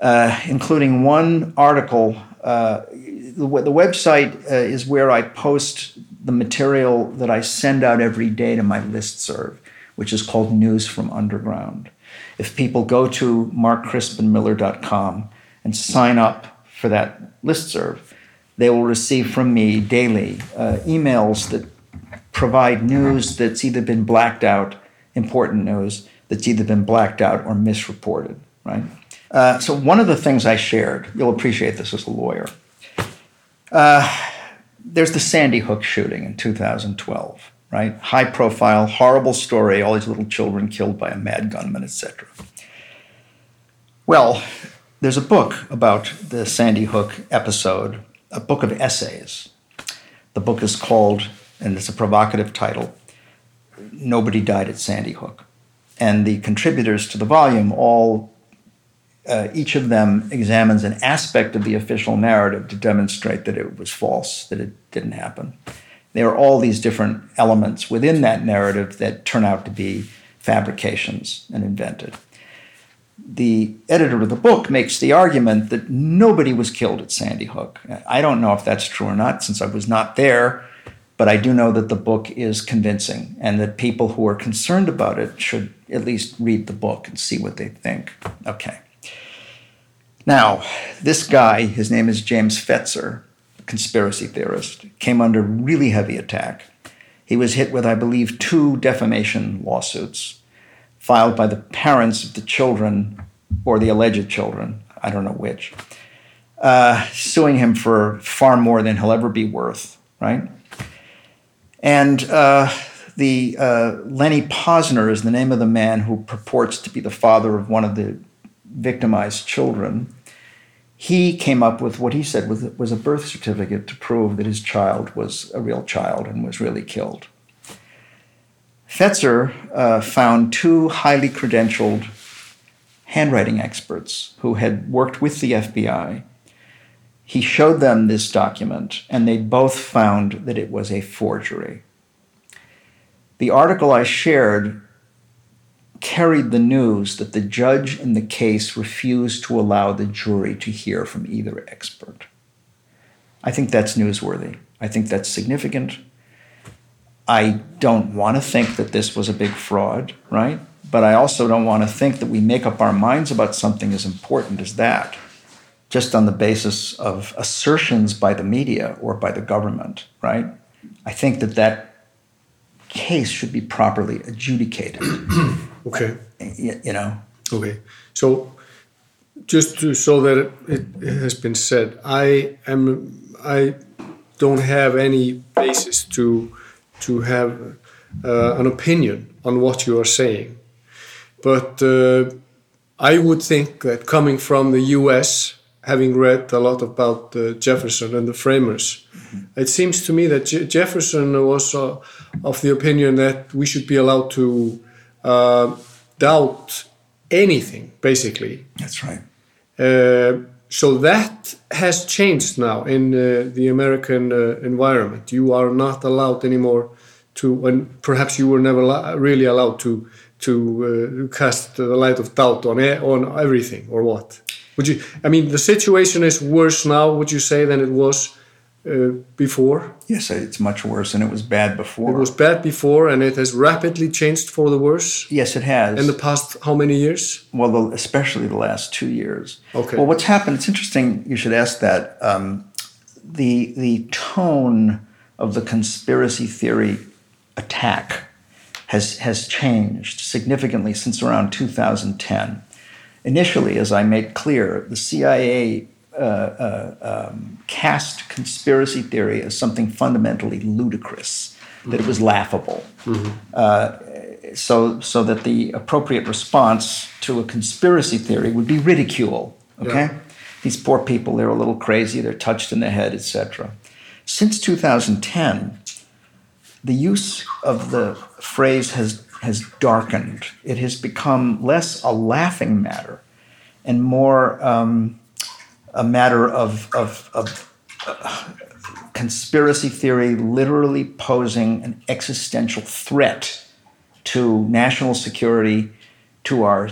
uh, including one article. Uh, the, the, website uh, is where I post the material that I send out every day to my list serve, which is called News from Underground. If people go to markcrispinmiller.com and sign up for that list serve, they will receive from me daily uh, emails that provide news that's either been blacked out, important news that's either been blacked out or misreported, right? Uh, so one of the things I shared, you'll appreciate this as a lawyer. Uh, there's the Sandy Hook shooting in 2012, right? High profile, horrible story, all these little children killed by a mad gunman, etc. Well, there's a book about the Sandy Hook episode, a book of essays. The book is called, and it's a provocative title, Nobody Died at Sandy Hook. And the contributors to the volume all uh, each of them examines an aspect of the official narrative to demonstrate that it was false, that it didn't happen. There are all these different elements within that narrative that turn out to be fabrications and invented. The editor of the book makes the argument that nobody was killed at Sandy Hook. I don't know if that's true or not since I was not there, but I do know that the book is convincing and that people who are concerned about it should at least read the book and see what they think. Okay. Now, this guy, his name is James Fetzer, conspiracy theorist, came under really heavy attack. He was hit with, I believe, two defamation lawsuits filed by the parents of the children or the alleged children, I don't know which, uh, suing him for far more than he'll ever be worth, right? And uh, the uh, Lenny Pozner is the name of the man who purports to be the father of one of the victimized children, he came up with what he said was, was a birth certificate to prove that his child was a real child and was really killed. Fetzer uh, found two highly credentialed handwriting experts who had worked with the FBI. He showed them this document, and they both found that it was a forgery. The article I shared carried the news that the judge in the case refused to allow the jury to hear from either expert. I think that's newsworthy. I think that's significant. I don't want to think that this was a big fraud, right? But I also don't want to think that we make up our minds about something as important as that just on the basis of assertions by the media or by the government, right? I think that that case should be properly adjudicated. Okay. You, you know. Okay. So just to so that it, it, has been said, I am I don't have any basis to to have uh, an opinion on what you are saying, but uh, I would think that coming from the U.S., having read a lot about uh, Jefferson and the framers, it seems to me that Je Jefferson was uh, of the opinion that we should be allowed to uh, doubt anything, basically. That's right. Uh, so that has changed now in uh, the American uh, environment. You are not allowed anymore to, and perhaps you were never really allowed to to uh, cast the light of doubt on on everything, or what? Would you? I mean, the situation is worse now. Would you say than it was uh, before? Yes, it's much worse, and it was bad before. It was bad before, and it has rapidly changed for the worse. Yes, it has. In the past, how many years? Well, the, especially the last two years. Okay. Well, what's happened? It's interesting. You should ask that. Um, the the tone of the conspiracy theory attack has has changed significantly since around 2010. Initially, as I made clear, the CIA uh, uh, um, cast conspiracy theory as something fundamentally ludicrous, mm-hmm. that it was laughable. Mm-hmm. Uh, so, so that the appropriate response to a conspiracy theory would be ridicule. Okay, yeah. these poor people, they're a little crazy, they're touched in the head, etc. Since 2010, the use of the phrase has has darkened. It has become less a laughing matter and more um, a matter of, of, of uh, conspiracy theory literally posing an existential threat to national security, to our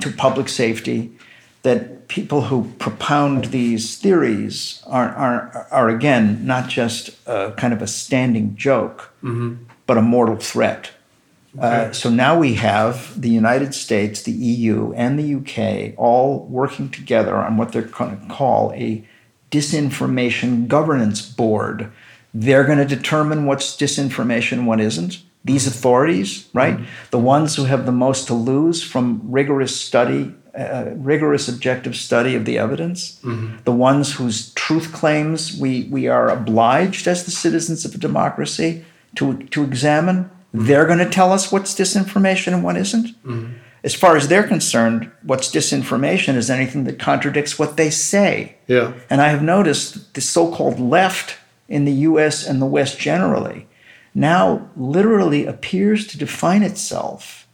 to public safety, that people who propound these theories are, are, are again not just a kind of a standing joke, mm-hmm. but a mortal threat. Uh. Uh, so now we have the United States, the EU, and the UK all working together on what they're going to call a disinformation governance board. They're going to determine what's disinformation, what isn't. These authorities, right? Mm-hmm. The ones who have the most to lose from rigorous study a rigorous objective study of the evidence, the ones whose truth claims we, we are obliged as the citizens of a democracy to, to examine, Mm-hmm. they're going to tell us what's disinformation and what isn't. Mm-hmm. As far as they're concerned, what's disinformation is anything that contradicts what they say. Yeah. And I have noticed the so called left in the US and the West generally now literally appears to define itself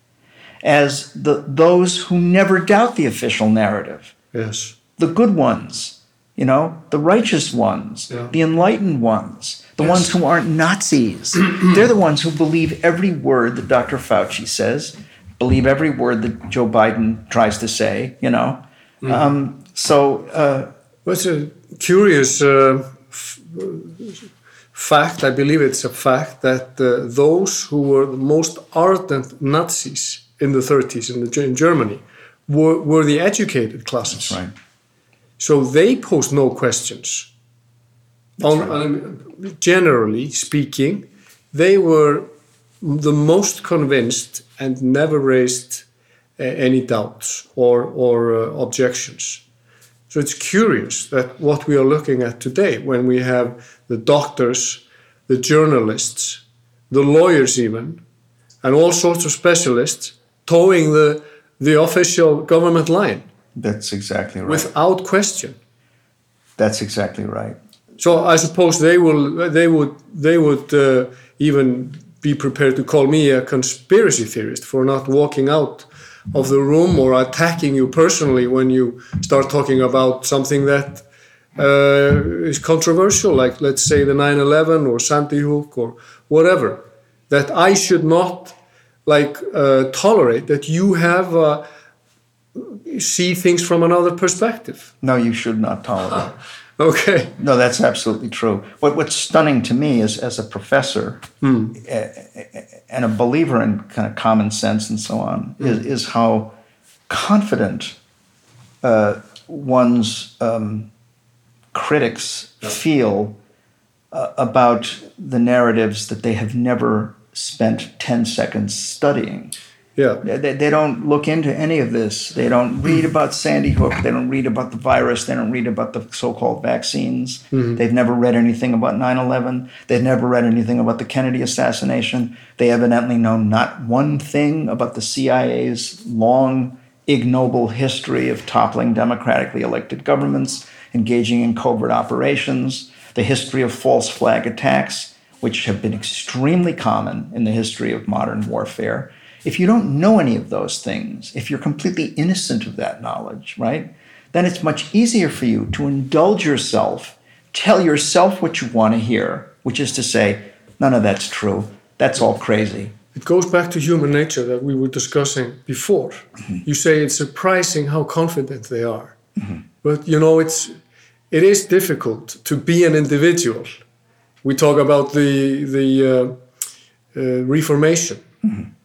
as the, those who never doubt the official narrative, Yes. the good ones, you know, the righteous ones, Yeah. the enlightened ones, the Yes. ones who aren't Nazis. They're the ones who believe every word that Dr. Fauci says, believe every word that Joe Biden tries to say, you know. Mm-hmm. Um, so, uh, Well, a curious uh, fact. I believe it's a fact that uh, those who were the most ardent Nazis in the 30s in, the, in Germany were, were the educated classes. right. So they posed no questions. On, generally speaking, they were the most convinced and never raised uh, any doubts or, or uh, objections. So it's curious that what we are looking at today, when we have the doctors, the journalists, the lawyers, even, and all sorts of specialists toeing the, the official government line That's exactly right. without question. That's exactly right. So I suppose they will, they would, they would uh, even be prepared to call me a conspiracy theorist for not walking out of the room or attacking you personally when you start talking about something that uh, is controversial, like let's say the 9/11 or Sandy Hook or whatever. That I should not like uh, tolerate that you have uh, see things from another perspective. No, you should not tolerate. Okay. No, that's absolutely true. What, what's stunning to me is, as a professor eh, and a believer in kind of common sense and so on, is, is how confident uh, one's um, critics feel uh, about the narratives that they have never spent 10 seconds studying. Yeah. They, they don't look into any of this. They don't read hmm. about Sandy Hook. They don't read about the virus. They don't read about the so called vaccines. Hmm. They've never read anything about 9 11. They've never read anything about the Kennedy assassination. They evidently know not one thing about the CIA's long, ignoble history of toppling democratically elected governments, engaging in covert operations, the history of false flag attacks, which have been extremely common in the history of modern warfare. If you don't know any of those things, if you're completely innocent of that knowledge, right, then it's much easier for you to indulge yourself, tell yourself what you want to hear, which is to say, none of that's true. That's all crazy. It goes back to human nature that we were discussing before. You say it's surprising how confident they are. But you know, it's it is difficult to be an individual. We talk about the the uh, uh, Reformation,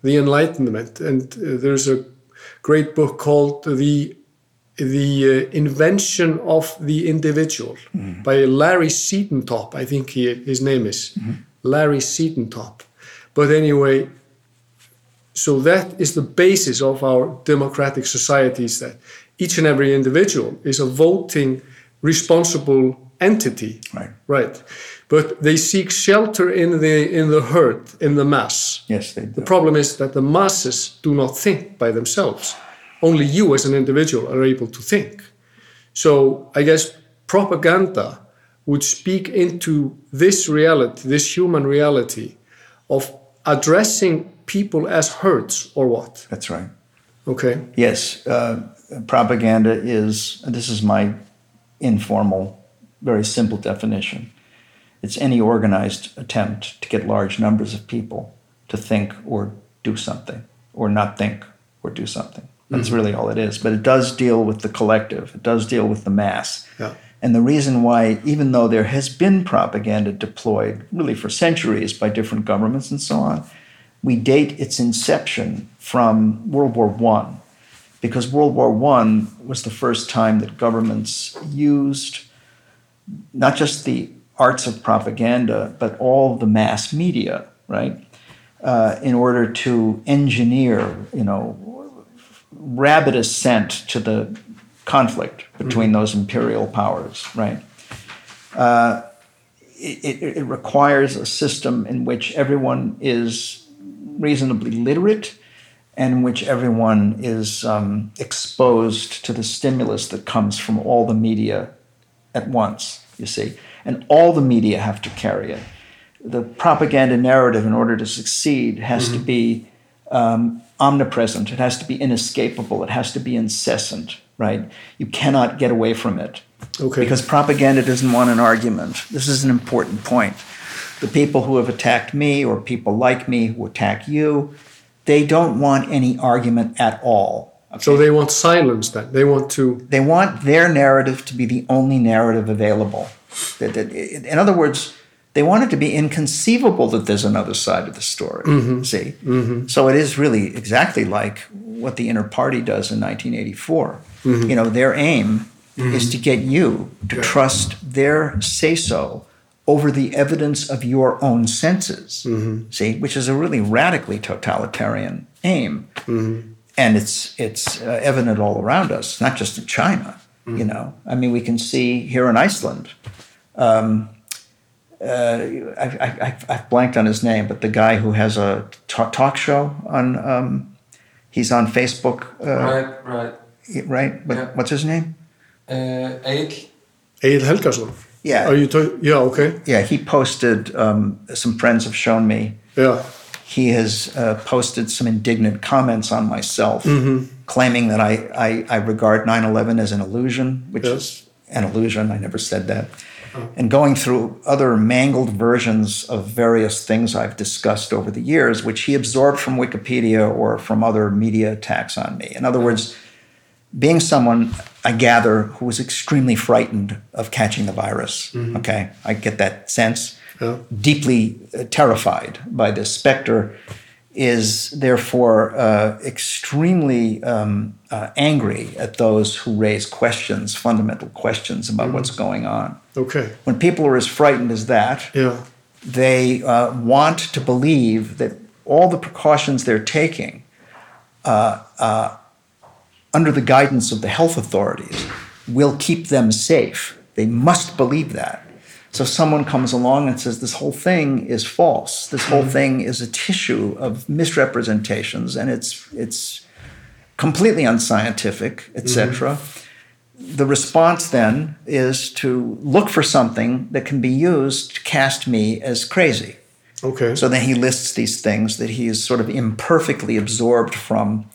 the Enlightenment, and uh, there's a great book called the the uh, invention of the individual by Larry Siedentop. I think he, his name is Larry Siedentop. But anyway, so that is the basis of our democratic societies that each and every individual is a voting responsible entity Right. right but they seek shelter in the in the herd in the mass Yes, they do. the problem is that the masses do not think by themselves only you as an individual are able to think so i guess propaganda would speak into this reality this human reality of addressing people as herds or what That's right. okay Yes, uh, propaganda is, this is my informal, very simple definition. It's any organized attempt to get large numbers of people to think or do something, or not think or do something. That's mm-hmm. really all it is. But it does deal with the collective, it does deal with the mass. Yeah. And the reason why, even though there has been propaganda deployed really for centuries by different governments and so on, we date its inception from World War One, because World War One was the first time that governments used not just the arts of propaganda, but all the mass media, right, uh, in order to engineer, you know, rabbit is sent to the conflict between those imperial powers, right? Uh, it, it, it requires a system in which everyone is reasonably literate and in which everyone is um, exposed to the stimulus that comes from all the media at once, you see. And all the media have to carry it. The propaganda narrative, in order to succeed, has to be um, omnipresent, it has to be inescapable, it has to be incessant, right? You cannot get away from it. Okay. Because propaganda doesn't want an argument. This is an important point. The people who have attacked me or people like me who attack you, they don't want any argument at all. Okay. So they want silence then. They want to. They want their narrative to be the only narrative available. That- that- In other words, they want it to be inconceivable that there's another side of the story. Mm-hmm. See? Mm-hmm. So it is really exactly like what the inner party does in 1984. Mm-hmm. You know, their aim is to get you to trust their say so over the evidence of your own senses. See, which is a really radically totalitarian aim and it's it's uh, evident all around us, not just in China. You know, I mean, we can see here in Iceland. Um, uh, I, I, I, I've blanked on his name, but the guy who has a ta- talk show on, um, he's on Facebook, uh, Right, right. right? What, Yeah. What's his name? Uh, Egill. Egill Helgason. Yeah. Are you talking? Yeah. Okay. Yeah, he posted. Um, some friends have shown me. Yeah. He has uh, posted some indignant comments on myself, Mm-hmm. Claiming that I, I, I regard 9 11 as an illusion, which Yes. is an illusion. I never said that. Uh-huh. And going through other mangled versions of various things I've discussed over the years, which he absorbed from Wikipedia or from other media attacks on me. In other uh-huh. words, being someone I gather who was extremely frightened of catching the virus. Mm-hmm. Okay, I get that sense. Yeah. Deeply uh, terrified by this specter, is therefore uh, extremely um, uh, angry at those who raise questions, fundamental questions about what's going on. Okay. When people are as frightened as that, Yeah. they uh, want to believe that all the precautions they're taking uh, uh, under the guidance of the health authorities will keep them safe. They must believe that. So someone comes along and says this whole thing is false. This whole mm-hmm. thing is a tissue of misrepresentations, and it's it's completely unscientific, etc. Mm-hmm. The response then is to look for something that can be used to cast me as crazy. Okay. So then he lists these things that he is sort of imperfectly absorbed from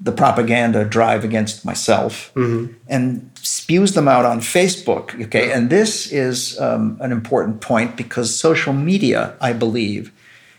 the propaganda drive against myself mm-hmm. and spews them out on Facebook. Okay. And this is um, an important point because social media, I believe,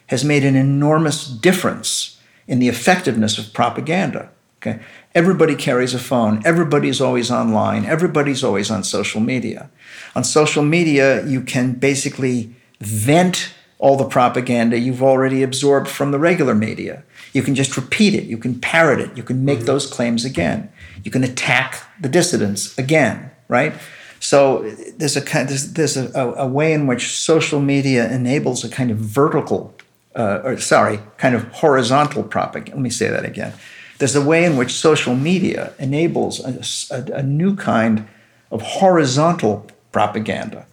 has made an enormous difference in the effectiveness of propaganda. Okay. Everybody carries a phone. Everybody's always online. Everybody's always on social media. On social media, you can basically vent all the propaganda you've already absorbed from the regular media. You can just repeat it. You can parrot it. You can make those claims again. You can attack the dissidents again, right? So there's a kind there's, there's a, a, a way in which social media enables a kind of vertical, uh, or sorry, kind of horizontal propaganda. Let me say that again. There's a way in which social media enables a, a, a new kind of horizontal propaganda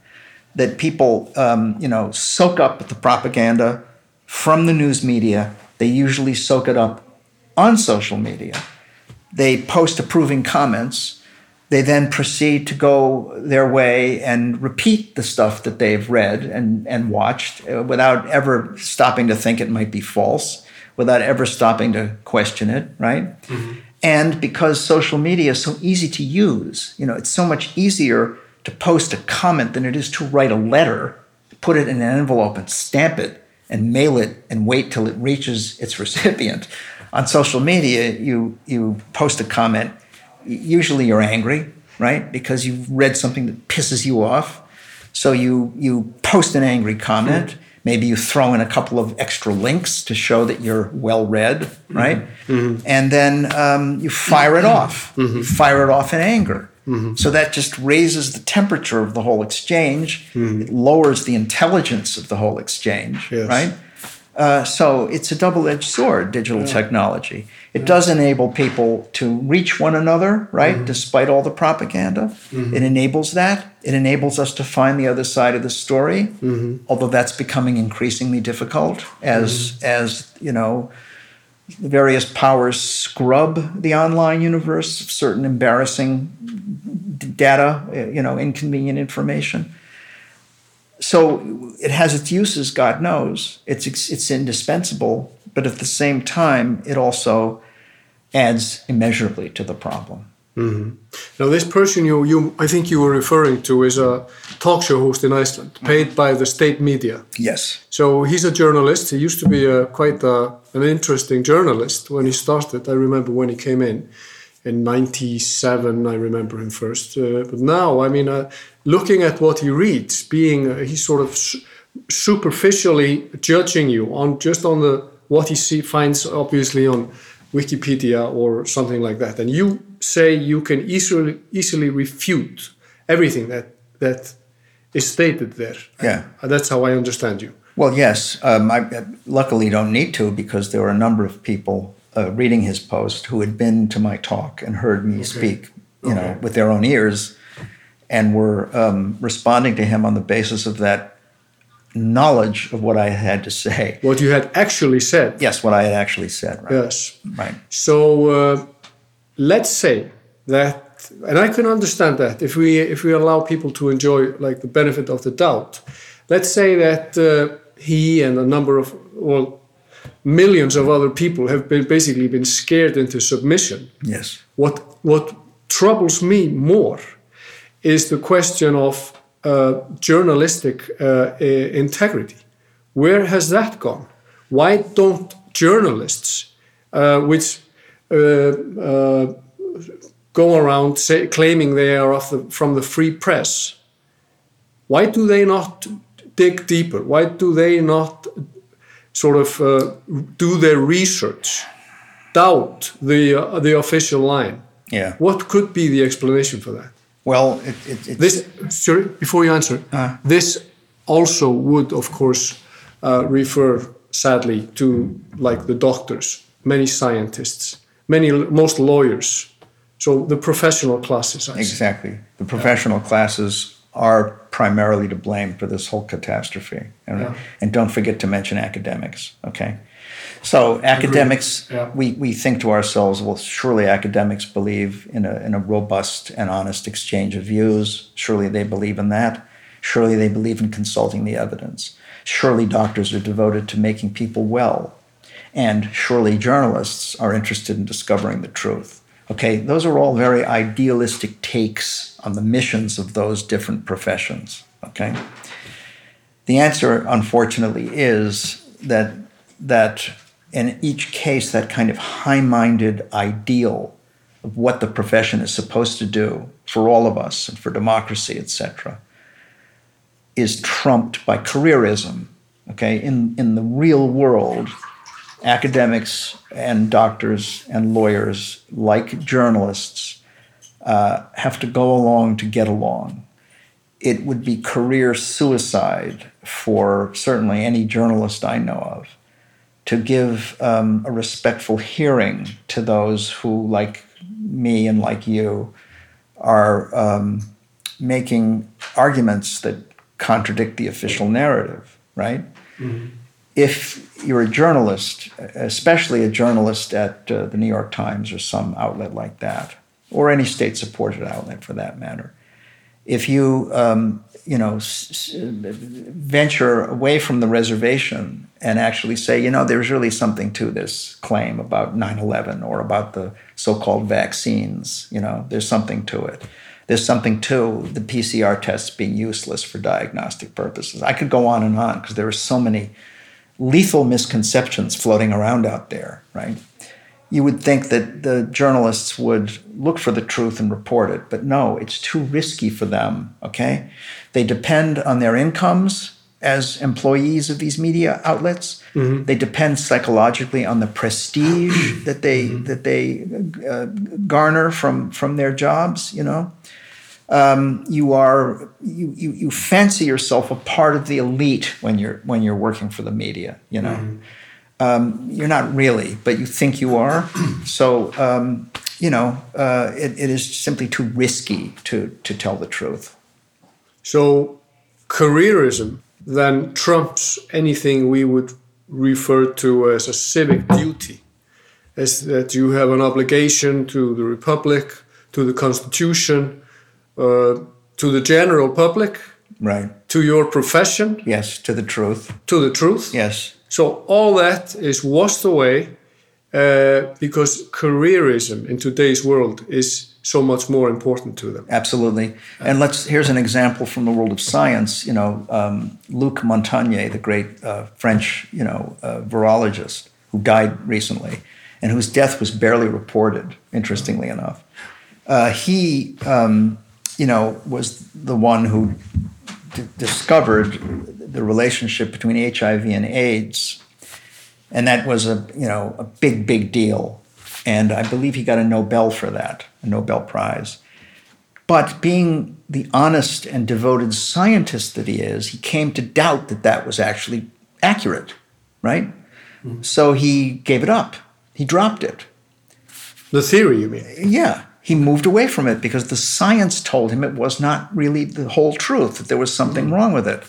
that people, um, you know, soak up the propaganda from the news media. They usually soak it up on social media. They post approving comments. They then proceed to go their way and repeat the stuff that they've read and, and watched uh, without ever stopping to think it might be false, without ever stopping to question it, right? And because social media is so easy to use, you know, it's so much easier to post a comment than it is to write a letter, put it in an envelope and stamp it and mail it and wait till it reaches its recipient. On social media, you you post a comment, usually you're angry, right? Because you've read something that pisses you off. So you you post an angry comment. Mm-hmm. Maybe you throw in a couple of extra links to show that you're well read, mm-hmm. right? Mm-hmm. And then um, you fire it off. You fire it off in anger. So that just raises the temperature of the whole exchange. It lowers the intelligence of the whole exchange, Yes. right? Uh, so it's a double-edged sword, digital technology. It does enable people to reach one another, right? Despite all the propaganda, it enables that. It enables us to find the other side of the story, although that's becoming increasingly difficult as as you know the various powers scrub the online universe of certain embarrassing d- data, uh, you know, inconvenient information. So it has its uses, God knows. It's it's indispensable, but at the same time, it also adds immeasurably to the problem. Mm-hmm. Now, this person you, you, I think you were referring to is a talk show host in Iceland, paid mm-hmm. by the state media. Yes. So he's a journalist. He used to be a, quite a, an interesting journalist when he started. I remember when he came in in '97. I remember him first. Uh, but now, I mean, uh, looking at what he reads, being uh, he's sort of su- superficially judging you on just on the what he see, finds obviously on Wikipedia or something like that, and you say you can easily easily refute everything that that is stated there. Yeah. Uh, That's how I understand you. Well, yes. Um, I I luckily don't need to because there are a number of people uh, reading his post who had been to my talk and heard me speak, you know, with their own ears, and were um, responding to him on the basis of that knowledge of what I had to say. What you had actually said. Yes, what I had actually said. Right. Yes. Right. So uh, let's say that, and I can understand that if we if we allow people to enjoy like the benefit of the doubt. Let's say that uh, he and a number of well millions of other people have been basically been scared into submission. Yes. What what troubles me more is the question of uh, journalistic uh, integrity. Where has that gone? Why don't journalists, uh, which uh, uh, go around say, claiming they are the, from the free press, why do they not dig deeper? Why do they not sort of uh, do their research, doubt the uh, the official line? Yeah. What could be the explanation for that? Well, it, it, it's, This, sorry, before you answer, this also would, of course, uh, refer sadly to like the doctors, many scientists, many most lawyers. So the professional classes. Exactly. The professional classes are primarily to blame for this whole catastrophe. And, Yeah. and don't forget to mention academics, okay? So, academics, Yeah. we, we think to ourselves, well, surely academics believe in a, in a robust and honest exchange of views. Surely they believe in that. Surely they believe in consulting the evidence. Surely doctors are devoted to making people well. And surely journalists are interested in discovering the truth. Okay, those are all very idealistic takes on the missions of those different professions. Okay, the answer, unfortunately, is that that in each case, that kind of high-minded ideal of what the profession is supposed to do for all of us and for democracy, etc., is trumped by careerism. Okay, in in the real world, academics and doctors and lawyers, like journalists, uh, have to go along to get along. It would be career suicide for certainly any journalist I know of to give um, a respectful hearing to those who, like me and like you, are um, making arguments that contradict the official narrative, right? If you're a journalist, especially a journalist at uh, the New York Times or some outlet like that, or any state-supported outlet for that matter, if you um, you know s- s- venture away from the reservation and actually say, you know, there's really something to this claim about 9/11 or about the so-called vaccines, you know, there's something to it. There's something to the PCR tests being useless for diagnostic purposes. I could go on and on because there are so many lethal misconceptions floating around out there, right? You would think that the journalists would look for the truth and report it, but no, it's too risky for them, okay? They depend on their incomes as employees of these media outlets. They depend psychologically on the prestige that they that they uh, garner from from their jobs, you know. Um, you are you, you you fancy yourself a part of the elite when you're when you're working for the media. You know, um, you're not really, but you think you are. so um, you know, uh, it, it is simply too risky to to tell the truth. So, careerism then trumps anything we would refer to as a civic duty, as that you have an obligation to the republic, to the constitution, uh, to the general public, Right. to your profession, Yes, to the truth. to the truth. Yes. So all that is washed away uh, because careerism in today's world is so much more important to them. Absolutely. And let's here's an example from the world of science. You know, um, Luc Montagnier, the great uh, French, you know, uh, virologist who died recently, and whose death was barely reported. Interestingly enough, uh, he, um, you know, was the one who d- discovered the relationship between HIV and AIDS, and that was a you know a big big deal. And I believe he got a Nobel for that, a Nobel Prize. But being the honest and devoted scientist that he is, he came to doubt that that was actually accurate, right? Mm-hmm. So he gave it up. He dropped it. The theory, you mean? Yeah, he moved away from it because the science told him it was not really the whole truth, that there was something hmm. wrong with it.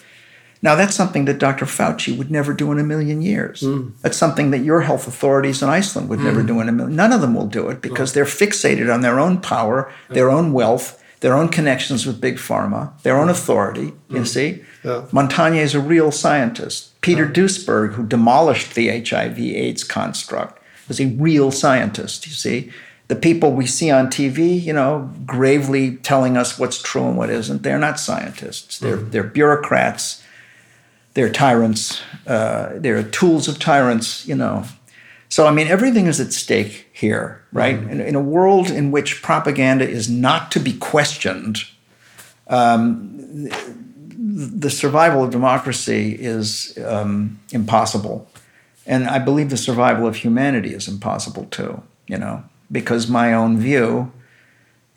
Now, that's something that Dr. Fauci would never do in a million years. Hmm. That's something that your health authorities in Iceland would never hmm. do in a million. None of them will do it because they're fixated on their own power, their own wealth, their own connections with big pharma, their own authority. You see, Yeah. Montagnier is a real scientist. Peter Duesberg, who demolished the HIV/AIDS construct, was a real scientist. You see, the people we see on TV, you know, gravely telling us what's true and what isn't, they're not scientists. They're they're bureaucrats. They're tyrants. Uh, they're tools of tyrants. You know. So I mean, everything is at stake here, right? In, in a world in which propaganda is not to be questioned, the survival of democracy is um, impossible. And I believe the survival of humanity is impossible too, you know, because my own view,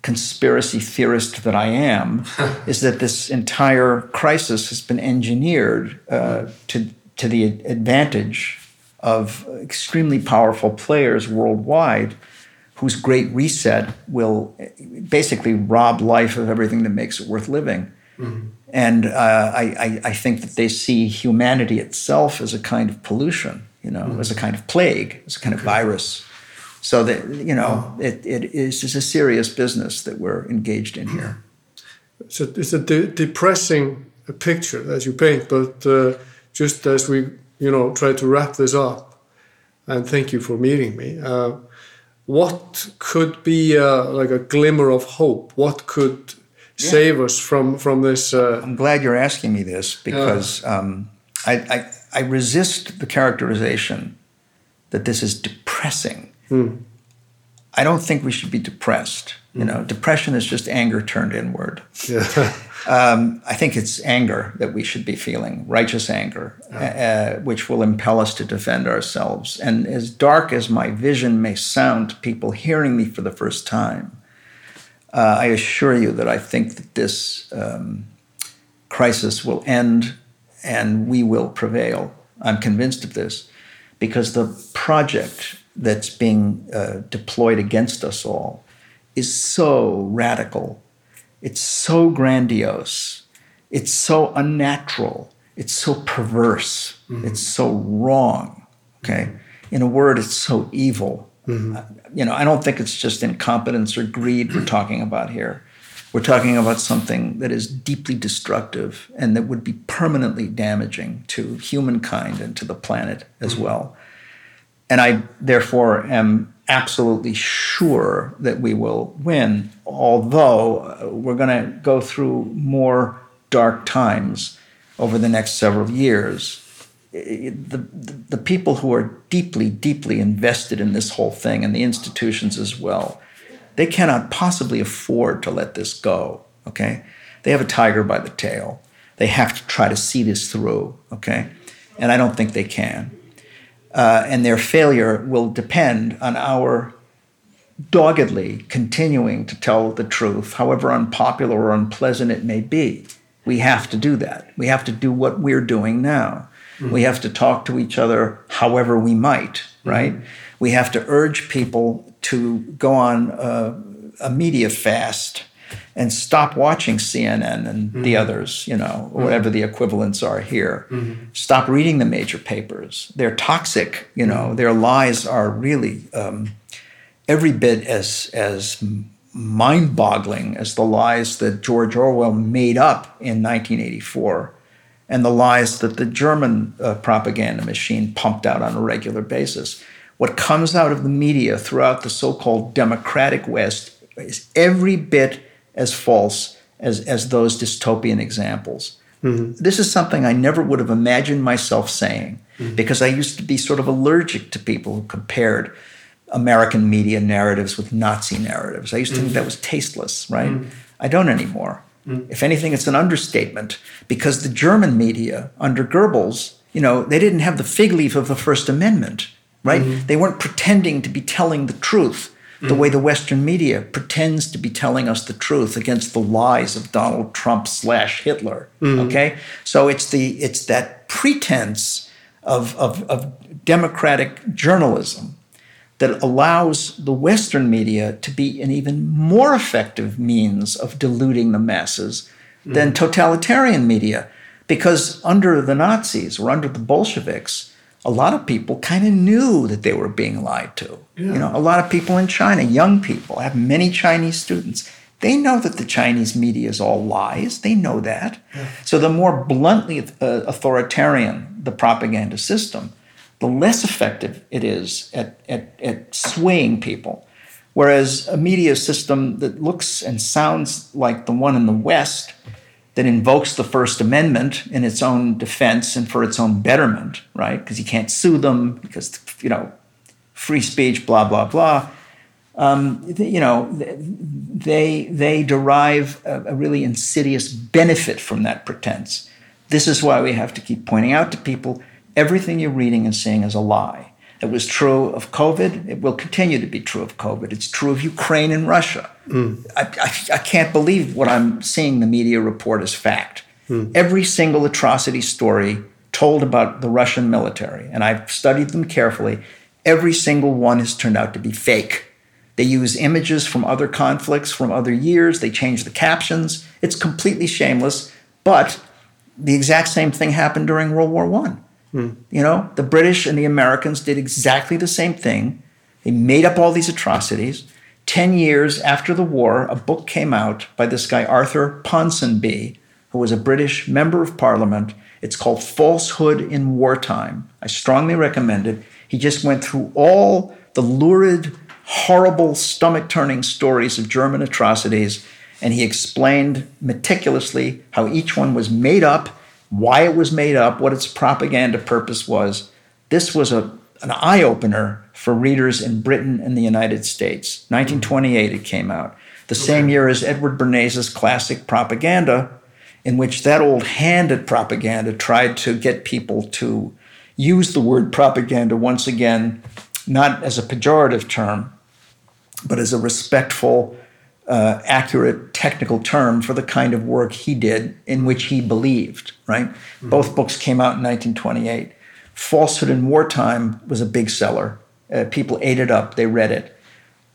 conspiracy theorist that I am, is that this entire crisis has been engineered uh, to, to the advantage of extremely powerful players worldwide whose great reset will basically rob life of everything that makes it worth living. And uh, I, I, I think that they see humanity itself as a kind of pollution, you know, as a kind of plague, as a kind of virus. So that, you know, it, it is just a serious business that we're engaged in here. It's a, it's a de- depressing picture that you paint, but uh, just as we, you know, try to wrap this up, and thank you for meeting me. Uh, what could be uh, like a glimmer of hope? What could save us from from this? Uh, I'm glad you're asking me this because um, I, I, I resist the characterization that this is depressing. I don't think we should be depressed. You know, depression is just anger turned inward. yeah. Um, I think it's anger that we should be feeling, righteous anger, uh, which will impel us to defend ourselves. And as dark as my vision may sound to people hearing me for the first time, uh, I assure you that I think that this um, crisis will end and we will prevail. I'm convinced of this because the project that's being uh, deployed against us all is so radical, it's so grandiose, it's so unnatural, it's so perverse, it's so wrong. Okay, in a word, it's so evil. Uh, you know, I don't think it's just incompetence or greed we're talking about here. We're talking about something that is deeply destructive and that would be permanently damaging to humankind and to the planet as well. And I therefore am absolutely sure that we will win, although uh, we're going to go through more dark times over the next several years. The, the, the people who are deeply, deeply invested in this whole thing and the institutions as well, they cannot possibly afford to let this go. Okay, they have a tiger by the tail. They have to try to see this through. Okay, and I don't think they can. Uh, and their failure will depend on our doggedly continuing to tell the truth, however unpopular or unpleasant it may be. We have to do that. We have to do what we're doing now. We have to talk to each other however we might, right? We have to urge people to go on a, a media fast and stop watching CNN and the others, you know, whatever the equivalents are here. Stop reading the major papers. They're toxic, you know, their lies are really um, every bit as, as mind boggling as the lies that George Orwell made up in 1984 and the lies that the German uh, propaganda machine pumped out on a regular basis. What comes out of the media throughout the so called democratic West is every bit as false as, as those dystopian examples. Mm-hmm. This is something I never would have imagined myself saying mm-hmm. because I used to be sort of allergic to people who compared American media narratives with Nazi narratives. I used to think mm-hmm. that was tasteless, right? I don't anymore. If anything, it's an understatement because the German media under Goebbels, you know, they didn't have the fig leaf of the First Amendment, right? They weren't pretending to be telling the truth the way mm-hmm. the Western media pretends to be telling us the truth against the lies of Donald Trump slash Hitler. Mm. Okay, so it's the it's that pretense of, of, of democratic journalism that allows the Western media to be an even more effective means of deluding the masses than mm. totalitarian media. Because under the Nazis or under the Bolsheviks, a lot of people kind of knew that they were being lied to. You know, a lot of people in China, young people, I have many Chinese students. They know that the Chinese media is all lies. They know that. So the more bluntly uh, authoritarian the propaganda system, the less effective it is at, at, at swaying people. Whereas a media system that looks and sounds like the one in the West, that invokes the First Amendment in its own defense and for its own betterment, right? Because you can't sue them because, you know, free speech, blah, blah, blah. Um, you know, they, they derive a, a really insidious benefit from that pretense. This is why we have to keep pointing out to people everything you're reading and seeing is a lie. It was true of COVID. It will continue to be true of COVID. It's true of Ukraine and Russia. Hmm. I, I, I can't believe what I'm seeing the media report as fact. Hmm. Every single atrocity story told about the Russian military, and I've studied them carefully, every single one has turned out to be fake. They use images from other conflicts from other years, they change the captions. It's completely shameless, but the exact same thing happened during World War One. You know, the British and the Americans did exactly the same thing. They made up all these atrocities. Ten years after the war, a book came out by this guy, Arthur Ponsonby, who was a British member of parliament. It's called Falsehood in Wartime. I strongly recommend it. He just went through all the lurid, horrible, stomach turning stories of German atrocities, and he explained meticulously how each one was made up why it was made up, what its propaganda purpose was. This was a, an eye opener for readers in Britain and the United States. 1928 it came out, the same year as Edward Bernays' classic Propaganda, in which that old hand at propaganda tried to get people to use the word propaganda once again, not as a pejorative term, but as a respectful, uh, accurate technical term for the kind of work he did in which he believed, right? Both books came out in 1928. Falsehood in Wartime was a big seller. Uh, people ate it up, they read it.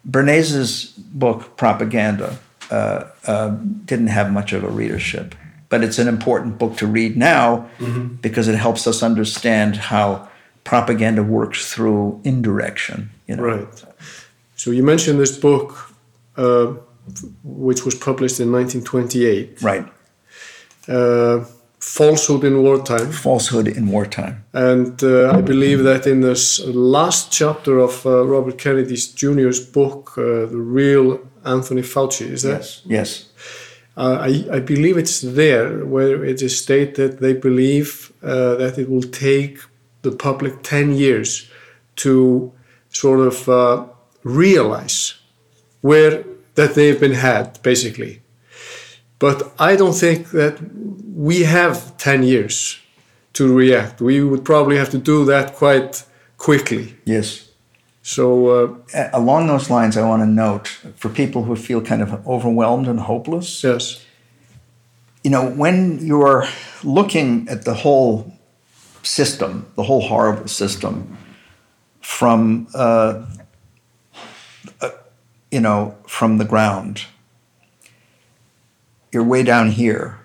Bernays' book, Propaganda, uh, uh, didn't have much of a readership, but it's an important book to read now because it helps us understand how propaganda works through indirection. You know? Right. So you mentioned this book, uh, which was published in 1928, Right. uh, Falsehood in Wartime. Falsehood in wartime. And uh, I believe that in this last chapter of uh, Robert Kennedy Jr.'s book, uh, The Real Anthony Fauci, is that? Yes. Uh, I, I believe it's there where it is stated that they believe uh, that it will take the public 10 years to sort of uh, realize where that they've been had, basically. But I don't think that we have 10 years to react. We would probably have to do that quite quickly. Yes. So uh, Along those lines, I want to note for people who feel kind of overwhelmed and hopeless, yes, you know, when you're looking at the whole system, the whole horrible system, from uh, uh, you know, from the ground, you're way down here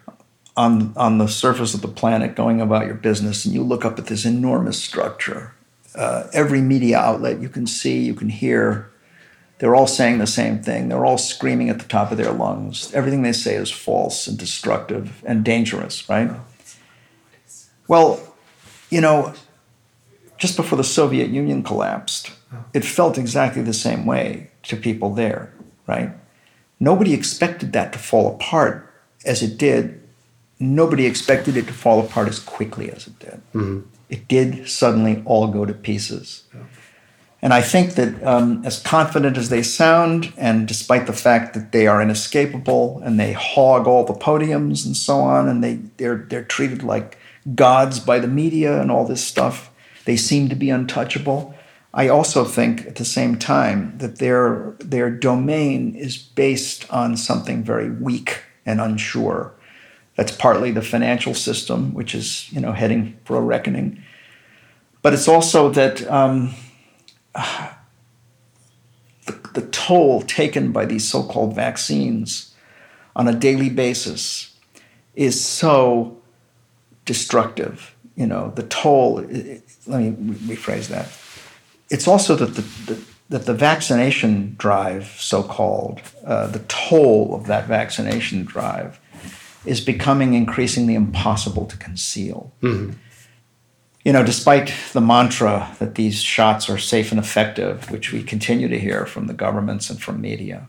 on on the surface of the planet, going about your business, and you look up at this enormous structure. Uh, every media outlet you can see, you can hear, they're all saying the same thing. They're all screaming at the top of their lungs. Everything they say is false and destructive and dangerous, right? Well, you know, just before the Soviet Union collapsed, it felt exactly the same way to people there, right? Nobody expected that to fall apart as it did. Nobody expected it to fall apart as quickly as it did. It did suddenly all go to pieces. And I think that um, as confident as they sound, and despite the fact that they are inescapable and they hog all the podiums and so on, and they, they're, they're treated like gods by the media and all this stuff, they seem to be untouchable. I also think at the same time that their, their domain is based on something very weak and unsure. That's partly the financial system, which is you know heading for a reckoning, but it's also that um, the, the toll taken by these so-called vaccines on a daily basis is so destructive. You know, the toll. Let me rephrase that. It's also that the, the that the vaccination drive, so-called, uh, the toll of that vaccination drive, is becoming increasingly impossible to conceal. You know, despite the mantra that these shots are safe and effective, which we continue to hear from the governments and from media,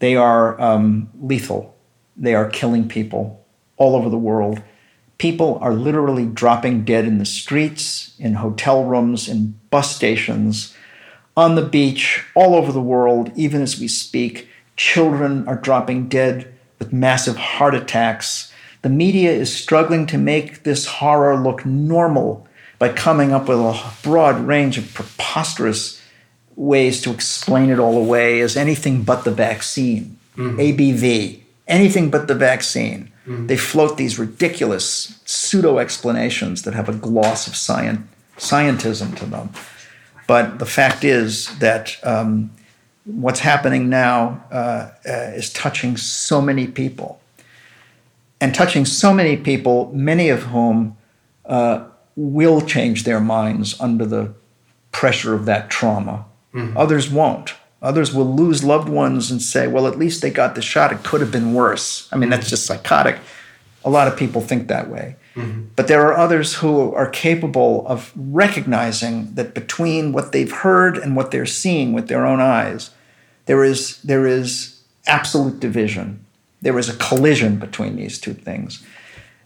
they are um, lethal. They are killing people all over the world. People are literally dropping dead in the streets, in hotel rooms, in bus stations, on the beach, all over the world, even as we speak. Children are dropping dead with massive heart attacks. The media is struggling to make this horror look normal by coming up with a broad range of preposterous ways to explain it all away as anything but the vaccine, mm-hmm. ABV, anything but the vaccine. They float these ridiculous pseudo explanations that have a gloss of scient- scientism to them. But the fact is that um, what's happening now uh, uh, is touching so many people. And touching so many people, many of whom uh, will change their minds under the pressure of that trauma. Others won't. Others will lose loved ones and say, well, at least they got the shot. It could have been worse. I mean, that's mm-hmm. just psychotic. A lot of people think that way. Mm-hmm. But there are others who are capable of recognizing that between what they've heard and what they're seeing with their own eyes, there is, there is absolute division. There is a collision between these two things.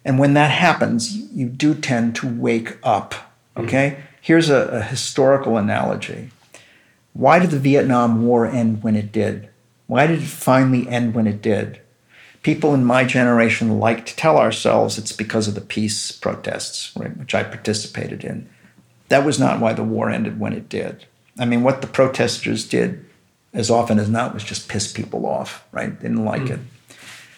And when that happens, you do tend to wake up. Mm-hmm. Okay? Here's a, a historical analogy. Why did the Vietnam War end when it did? Why did it finally end when it did? People in my generation like to tell ourselves it's because of the peace protests, right, which I participated in. That was not why the war ended when it did. I mean, what the protesters did, as often as not, was just piss people off, right? Didn't like hmm. it.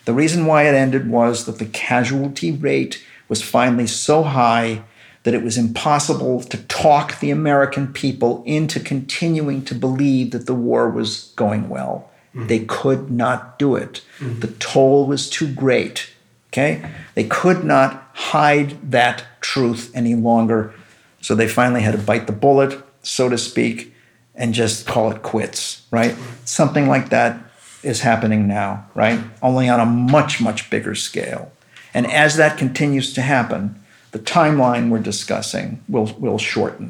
The reason why it ended was that the casualty rate was finally so high that it was impossible to talk the American people into continuing to believe that the war was going well. They could not do it. Mm-hmm. The toll was too great. Okay? They could not hide that truth any longer. So they finally had to bite the bullet, so to speak, and just call it quits, right? Something like that is happening now, right? Only on a much, much bigger scale. And as that continues to happen, the timeline we're discussing will, will shorten.